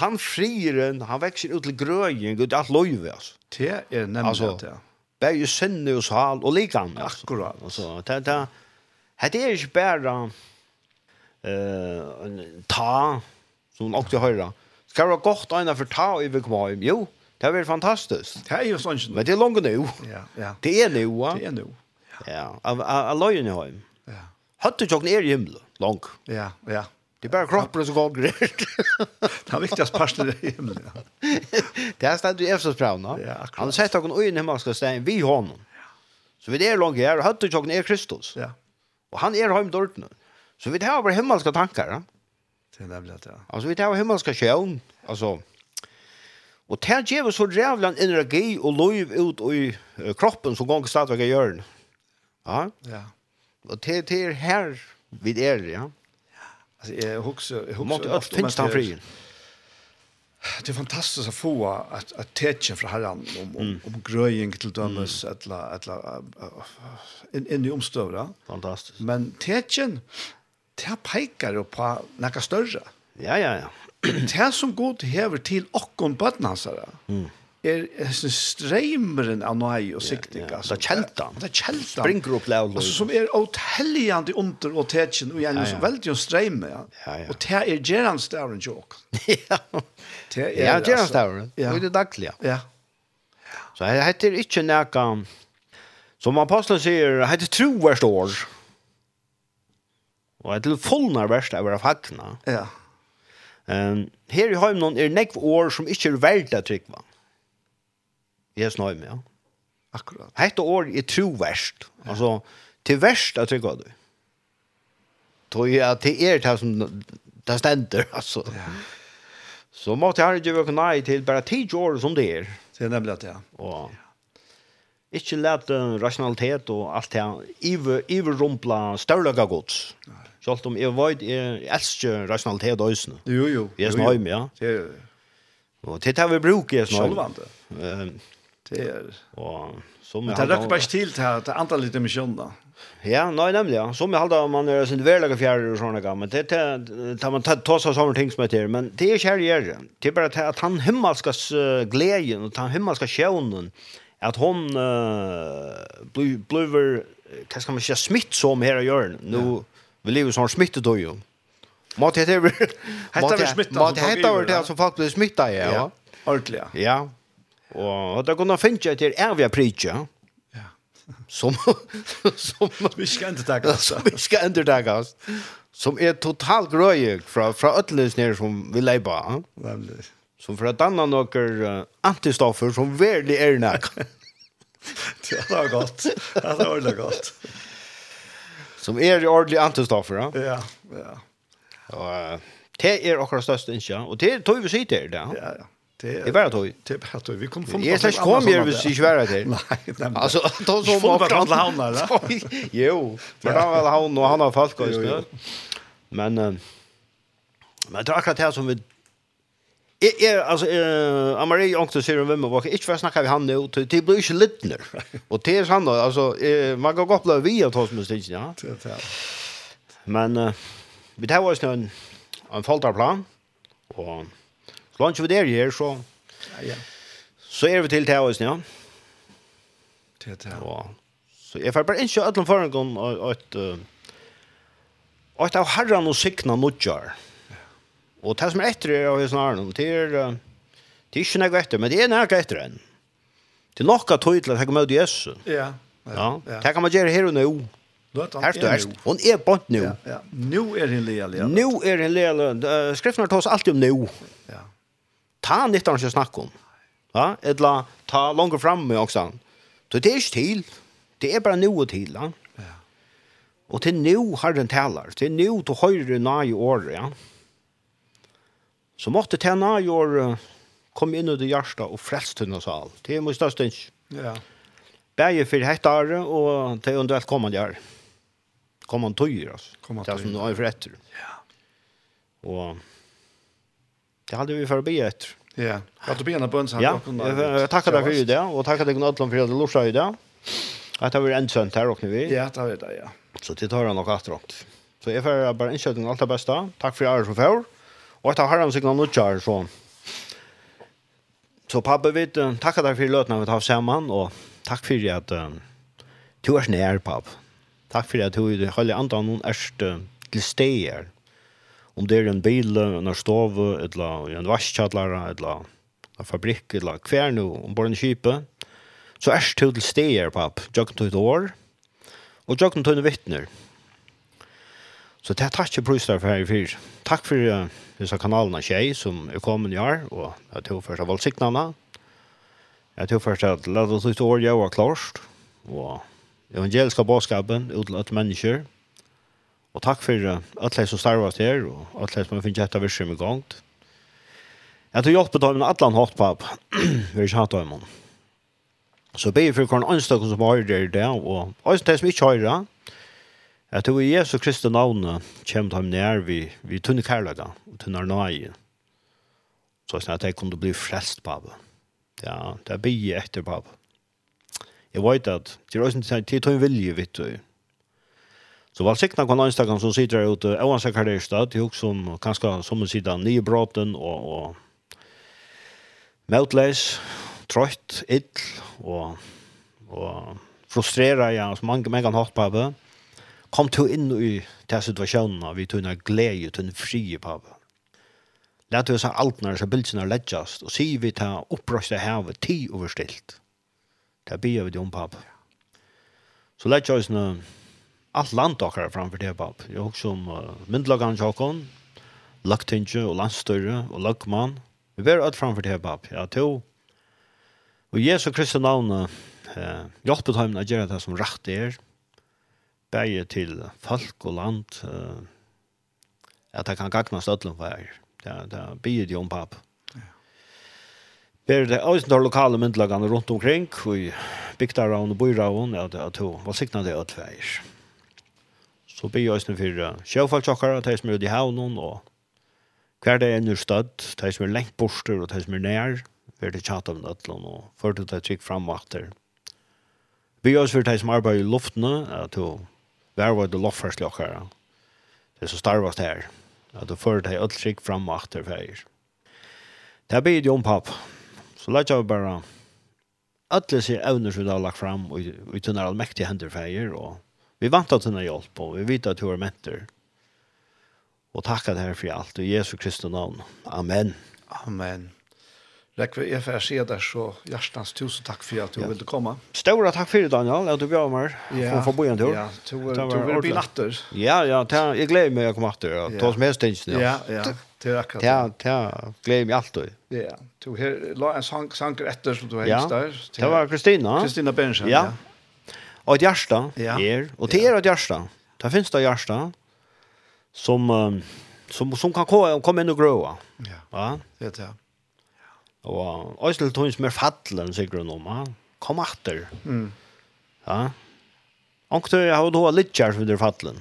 [SPEAKER 2] han frieren, han vekser ut til grøyen, gud, alt løyve, altså.
[SPEAKER 1] Det er nemlig
[SPEAKER 2] altså,
[SPEAKER 1] det, ja.
[SPEAKER 2] Begge sinne og sal og likan. Altså.
[SPEAKER 1] Akkurat.
[SPEAKER 2] Altså, det, det, det er ikke bare uh, ta, som man alltid høyre. Skal det være godt egnet for ta og i Vikmaim? Jo, det er fantastisk.
[SPEAKER 1] Det er jo sånn.
[SPEAKER 2] Men det er langt nå.
[SPEAKER 1] Ja, ja.
[SPEAKER 2] Det er nå, ja.
[SPEAKER 1] Det er nå.
[SPEAKER 2] Ja, av av, av løyen i høyre.
[SPEAKER 1] Ja.
[SPEAKER 2] Høttet jo ikke ned i himmelen, langt.
[SPEAKER 1] Ja, ja.
[SPEAKER 2] Det är bara kroppen som går grejt.
[SPEAKER 1] det är viktigast parten i himlen.
[SPEAKER 2] det här ständer ju efter sprövna.
[SPEAKER 1] Ja, akkurat.
[SPEAKER 2] Han sätter honom ögonen hemma ska säga vi honom. Så vi är långt här och hade jag är Kristus.
[SPEAKER 1] Ja.
[SPEAKER 2] Och han är hem dörren. Så vi har bara himmelska tankar. Ja?
[SPEAKER 1] Det är nämligen det.
[SPEAKER 2] Alltså vi har himmelska sjön. Alltså Och det här ger så jävla energi och liv ut i kroppen som gånger stadigt att göra. Ja.
[SPEAKER 1] Ja.
[SPEAKER 2] Och det är här vid er, ja.
[SPEAKER 1] Alltså jag huxar jag huxar.
[SPEAKER 2] Måste
[SPEAKER 1] att
[SPEAKER 2] finns han fri.
[SPEAKER 1] Det är fantastiskt att få att att tätchen från Herren om om om gröjning till dömes alla alla in in i omstövra.
[SPEAKER 2] Fantastiskt.
[SPEAKER 1] Men tätchen det pekar på några större.
[SPEAKER 2] Ja ja ja.
[SPEAKER 1] Det som god häver till och om badnansare.
[SPEAKER 2] Mm
[SPEAKER 1] er en streimeren av nøye og sikting.
[SPEAKER 2] Ja, ja. Det er kjeltan.
[SPEAKER 1] Det er kjeltan.
[SPEAKER 2] Springer opp lavløy.
[SPEAKER 1] Altså, som er åtelligende under og tetjen, og gjerne
[SPEAKER 2] ja, ja.
[SPEAKER 1] veldig en streime. Ja.
[SPEAKER 2] Ja, ja.
[SPEAKER 1] Og det er gjeranstavren tjåk.
[SPEAKER 2] ja,
[SPEAKER 1] det er,
[SPEAKER 2] ja, gjeranstavren.
[SPEAKER 1] Ja.
[SPEAKER 2] Det er daglig,
[SPEAKER 1] ja. ja.
[SPEAKER 2] Så det heter ikke noe, som apostelen sier, det heter troverst år. Og det er fullnær verst av å fagna.
[SPEAKER 1] Ja.
[SPEAKER 2] Um, her i Høymnon er nekv år som ikke er verdt å trykva. Ja Jesus snøy med, ja.
[SPEAKER 1] Akkurat.
[SPEAKER 2] Hette år er troverst. Ja. Altså, til verst er trygg av du. Tog jeg at det er det som det stender, altså.
[SPEAKER 1] Ja.
[SPEAKER 2] Så måtte jeg ikke være nei til bare ti år som det er.
[SPEAKER 1] Det er nemlig at, ja.
[SPEAKER 2] Og, ikke let uh, rationalitet og alt det iver, iverrumpla størløkka gods. Selv om jeg vet, jeg elsker rationalitet og øsene.
[SPEAKER 1] Jo, jo.
[SPEAKER 2] Jeg snøy med, ja.
[SPEAKER 1] Det er jo.
[SPEAKER 2] Og til det vi bruker, jeg snøy.
[SPEAKER 1] Sjølvande. Det er...
[SPEAKER 2] Og, som
[SPEAKER 1] Men det røkker bare ikke til til at det här antal lite mission
[SPEAKER 2] Ja, nei, nemlig, ja. Som jeg håller man er sin värliga fjärde och såna gamla. Det er tar man tar seg sånne ting som heter men det är kär gör. Det er bare til at han himmelska gleden og han himmelska sjøvnen at hon uh, blir hva skal man si, smitt som og gjør. Nå, vi lever som smittet då ju. Mat heter Mat
[SPEAKER 1] heter
[SPEAKER 2] smittat.
[SPEAKER 1] Mat
[SPEAKER 2] vi det som folk blir smittet, ja.
[SPEAKER 1] Ja. Ordentligt. Ja.
[SPEAKER 2] Og det kunne finne til evige pritja, som, som
[SPEAKER 1] vi skal undertakke oss.
[SPEAKER 2] Som vi skal undertakke oss. Som er totalt grøy fra, fra ødelis nere som vi leipa.
[SPEAKER 1] Nemlig.
[SPEAKER 2] Som for å danne noen uh, antistoffer som verlig er nek.
[SPEAKER 1] det var godt. Det var ordentlig godt.
[SPEAKER 2] Som er ordentlig antistoffer, ja?
[SPEAKER 1] Ja, ja.
[SPEAKER 2] Og uh, det er akkurat største innskja, og det tog vi sitter, ja.
[SPEAKER 1] Ja, ja. Det
[SPEAKER 2] var då.
[SPEAKER 1] Det var då. Vi
[SPEAKER 2] kom från Jag slash kom ju visst
[SPEAKER 1] inte vara
[SPEAKER 2] det. Nej,
[SPEAKER 1] alltså
[SPEAKER 2] då
[SPEAKER 1] så var det alla hamnar.
[SPEAKER 2] Jo, men han var han och han har folk
[SPEAKER 1] och
[SPEAKER 2] så. Men men det är akkurat här som vi Jeg er, altså, uh, Amarie också sier om hvem vem ikke for för snacka vi han nå, till det blir ikke litt littner. Og det er han altså, alltså man kan godt där vi att hos mig stinch ja. Men uh, vi tar oss nu en en folderplan og Så langt vi der her, så...
[SPEAKER 1] Ja, ja.
[SPEAKER 2] Så er vi til til oss, ja.
[SPEAKER 1] Til til.
[SPEAKER 2] Ja. Så jeg får bare ikke at den foran gang at... et av herren og sikna nudjar. Og det som er etter er av hos naren, det er... Det er ikke noe etter, men det er noe etter enn. Det er nok av tog til at jeg møter Jesus.
[SPEAKER 1] Ja.
[SPEAKER 2] Ja. Det kan man gjøre her og nå. Her står
[SPEAKER 1] häst.
[SPEAKER 2] Hun er bort nå.
[SPEAKER 1] Ja, ja. Nu är det lele.
[SPEAKER 2] Nu är det lele. Skriften tar oss alltid om nå.
[SPEAKER 1] Ja
[SPEAKER 2] ta nytt han snakke om. Ja, eller ta långt fram med också. Så det är inte till. Det är bara nu och till.
[SPEAKER 1] Ja.
[SPEAKER 2] Och till nu har den talar. Till nu till höjre i år, ja. Så måtte till i år kom in i det hjärsta och frälst henne så allt. Det är min största inte.
[SPEAKER 1] Ja.
[SPEAKER 2] Bäge för hektar och till under ett kommande år. Kommande tog alltså.
[SPEAKER 1] Kommande
[SPEAKER 2] tog. Det som nu har för efter.
[SPEAKER 1] Ja.
[SPEAKER 2] Och Det hade vi för att be efter.
[SPEAKER 1] Ja. Jag du be en bön
[SPEAKER 2] så här. Ja, tackar dig för det och tackar dig Gnadlan för att du lorsade i det. Att det var en sönt här och vi.
[SPEAKER 1] Ja, det var det, ja.
[SPEAKER 2] Så det tar han nog att rakt. Så jag får bara inköpning allt det bästa. Tack för er som får. Och jag tar herran sig någon nutjar så. Så pappa vet, tackar dig för lötna vi tar samman och tack för att du är snär pappa. Tack för att du håller andan någon ärst till stegar om det er en bil, en stov, eller en vaskkjallar, eller en fabrikk, eller hver nå, ombord en kjipe, så er det til steder, papp, jokken til et år, og jokken til en vittner. Så det er takk til Brustad for her i fyr. Takk for uh, disse kanalene tjei som er kommet i år, og jeg tog først av valgsiktene. Jeg tog først at lade oss ut år jeg var klarst, og evangeliska bådskapen ut til mennesker, Og takk for alle som starvast her, og alle som har finnet etter virksomhet i gang. Jeg tror hjelp dem med alle hatt på. Vi har ikke hatt dem. Så be for hver anstøkken som har det der, og også det som ikke har det. Jeg tror i Jesu Kristi navn kommer dem nær vi, vi tunne kærlaga, og tunne nøye. Så sånn at jeg kunne bli frelst på app. Ja, det er be etter på app. Jeg vet at det er også en tid til en vilje, vet du. Så var sikna kan Instagram som sitter her ute och ansöker det stöd også som kanske som en sida nye bråten, och och meltlash trött ill och och frustrera ja som man kan hatt på det. Kom till in i den situationen vi tunna glede, till en frie på det. Lät oss allt när så bilderna läggas och se vi ta upprösta havet tid överstilt. Där blir vi om pappa. Så lägg oss nu allt land dockar framför det bab. Jag också om uh, myndlagan Jokon, Laktinge och Landstörre och Lagman. Vi var allt framför det bab. Ja, to. Och Jesu Kristi namn eh uh, hjälper dem att göra det som rätt är. Bäge till folk och land eh uh, att det kan gagna stödlen för er. Det, det blir ju om papp. Ber det också de lokale myndlagene rundt omkring og och bygdar och byrar och det är att hon var siktade ötvärs så blir jeg snur for sjøfallsjokkere, de som er ute i havnen, og hver det er nu støtt, de som er lengt borster, og de som er nær, vi er til tjata med nøtlen, og for det er trygg frem. Vi gjør oss for de som arbeider i luftene, at du verver det loftferdsjokkere, det som starvast her, at du før det er trygg frem og etter feir. Det blir jo om papp, så lett jeg bare, alle sier evner som du har lagt frem, og i tunne allmektige hender feir, og Vi vant att dina hjelp, og vi vet at du är mentor. Og takk at her for alt, i Jesu Kristi navn. Amen.
[SPEAKER 1] Amen. Rekve, jeg får si deg så hjertens tusen takk for at du
[SPEAKER 2] ja.
[SPEAKER 1] ville komme.
[SPEAKER 2] Stora takk for det, Daniel, at du bjør meg ja. for å bo en tur.
[SPEAKER 1] Ja, du vil bli natter.
[SPEAKER 2] Ja, ja, ta, jeg gleder meg å komme natter, og ta oss med stinsen.
[SPEAKER 1] Ja, ja, det er akkurat
[SPEAKER 2] det. Ja, ja, gleder meg alltid.
[SPEAKER 1] Ja, du la en sang, sanger etter som du har
[SPEAKER 2] ja.
[SPEAKER 1] der.
[SPEAKER 2] Det var Kristina.
[SPEAKER 1] Kristina Benjamin,
[SPEAKER 2] ja. ja. Og et hjärsta
[SPEAKER 1] ja.
[SPEAKER 2] er, og det er et hjärsta. Det finnes det hjärsta som, um, som, som kan komme, komme inn og grøve.
[SPEAKER 1] Ja,
[SPEAKER 2] ja?
[SPEAKER 1] det er det.
[SPEAKER 2] Og Øysel tog som er fattelen, sikkert noe, ja. Kom etter.
[SPEAKER 1] Mm.
[SPEAKER 2] Ja. Og til jeg har då litt kjær for det fattelen.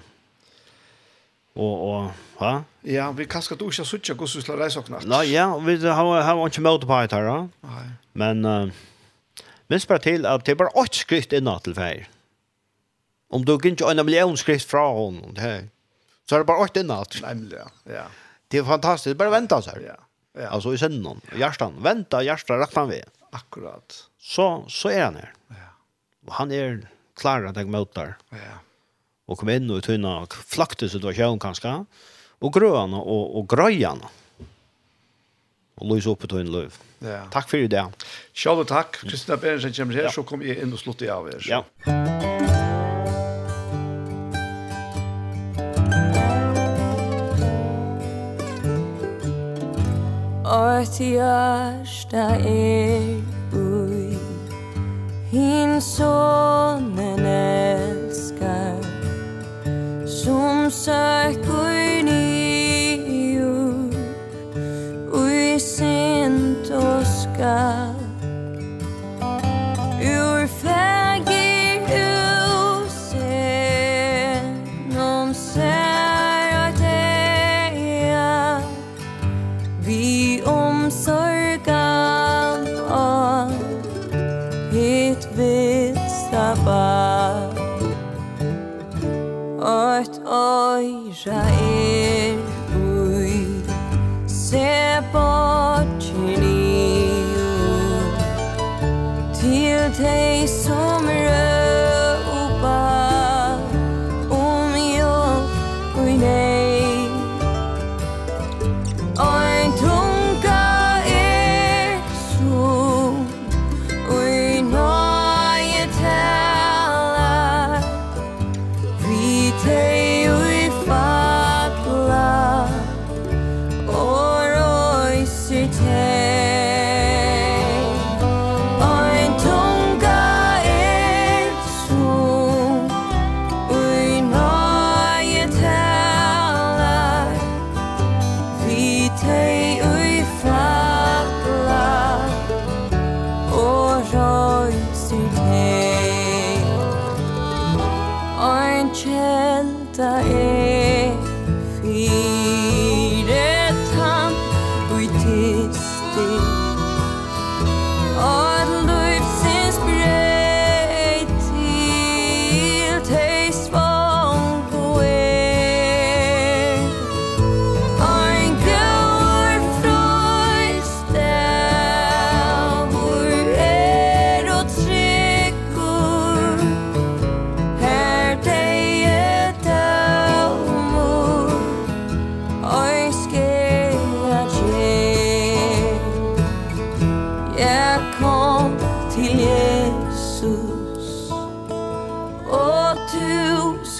[SPEAKER 2] Og, og, ja.
[SPEAKER 1] Ja, vi kan skal du ikke suttje hvordan du slår reise og knart.
[SPEAKER 2] Nei, ja, vi har, har ikke møte på et her, ja.
[SPEAKER 1] Nei.
[SPEAKER 2] Men, uh, minst bare til at det er bare åtte skritt innan til feir. Om du inte en miljon skrift fra honom det så er det bara åt en
[SPEAKER 1] natt. Nämligen, ja. ja.
[SPEAKER 2] Det är fantastiskt. Bara vänta så här.
[SPEAKER 1] Ja. ja.
[SPEAKER 2] Alltså i sönden. Hjärtan. Vänta, hjärtan rakt fram vi
[SPEAKER 1] Akkurat.
[SPEAKER 2] Så, så är han här.
[SPEAKER 1] Ja.
[SPEAKER 2] Och han är klar att jag möter.
[SPEAKER 1] Ja.
[SPEAKER 2] Och kom in och tunna och flakte situation kanske. Och gröna och, och gröjana. Og lys upp på en løv.
[SPEAKER 1] Ja.
[SPEAKER 2] Takk for det. dag.
[SPEAKER 1] Sjálv takk. Kristina Berensen kommer her, så kommer jeg inn og slutter av her.
[SPEAKER 2] Ja.
[SPEAKER 4] Ort hjärsta er ui Hin sonen älskar Som söker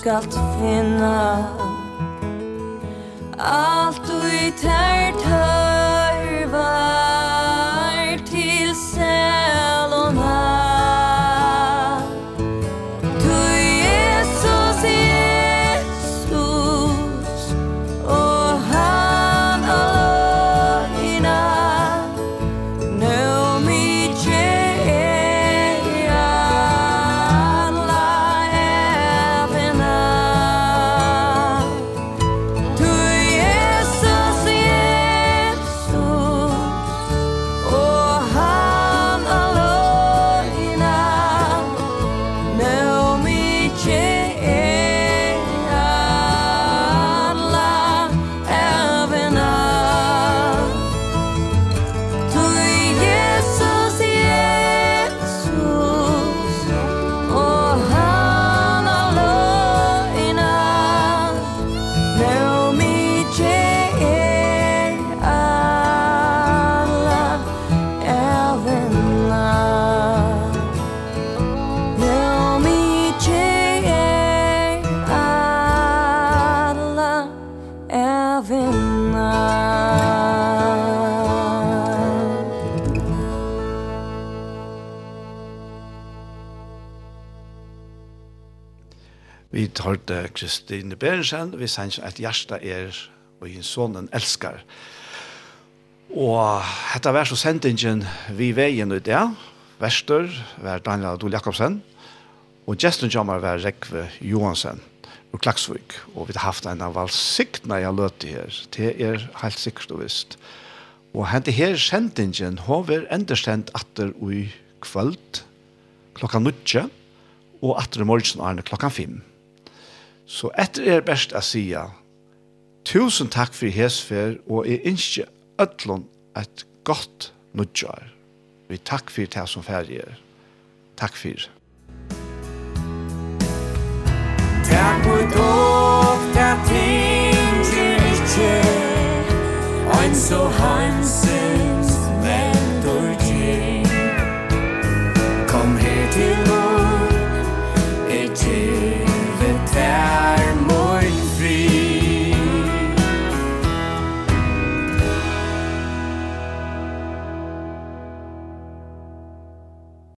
[SPEAKER 5] skalt finna. Alt du i
[SPEAKER 4] tært høy møte Kristine Berensen, vi sier at hjerte er, og en sonen elskar. Og dette var så sendingen vi veien ut det. Vester var Daniel Adol Jakobsen, og gesten Jammer var Rekve Johansen og Klaksvik. Og vi har haft en av valgsiktene jeg løte her. Det er helt sikkert og visst. Og hente her sendingen har vært enderstendt atter i kvöld klokka 9 og atter i morgen er klokka 5. Så etter er best å si tusen takk for hesfer, og jeg ønsker ødlån et godt nødgjør. Vi takk for det som ferdig er. Takk for.
[SPEAKER 3] Takk for dere, takk for dere, takk for dere, takk for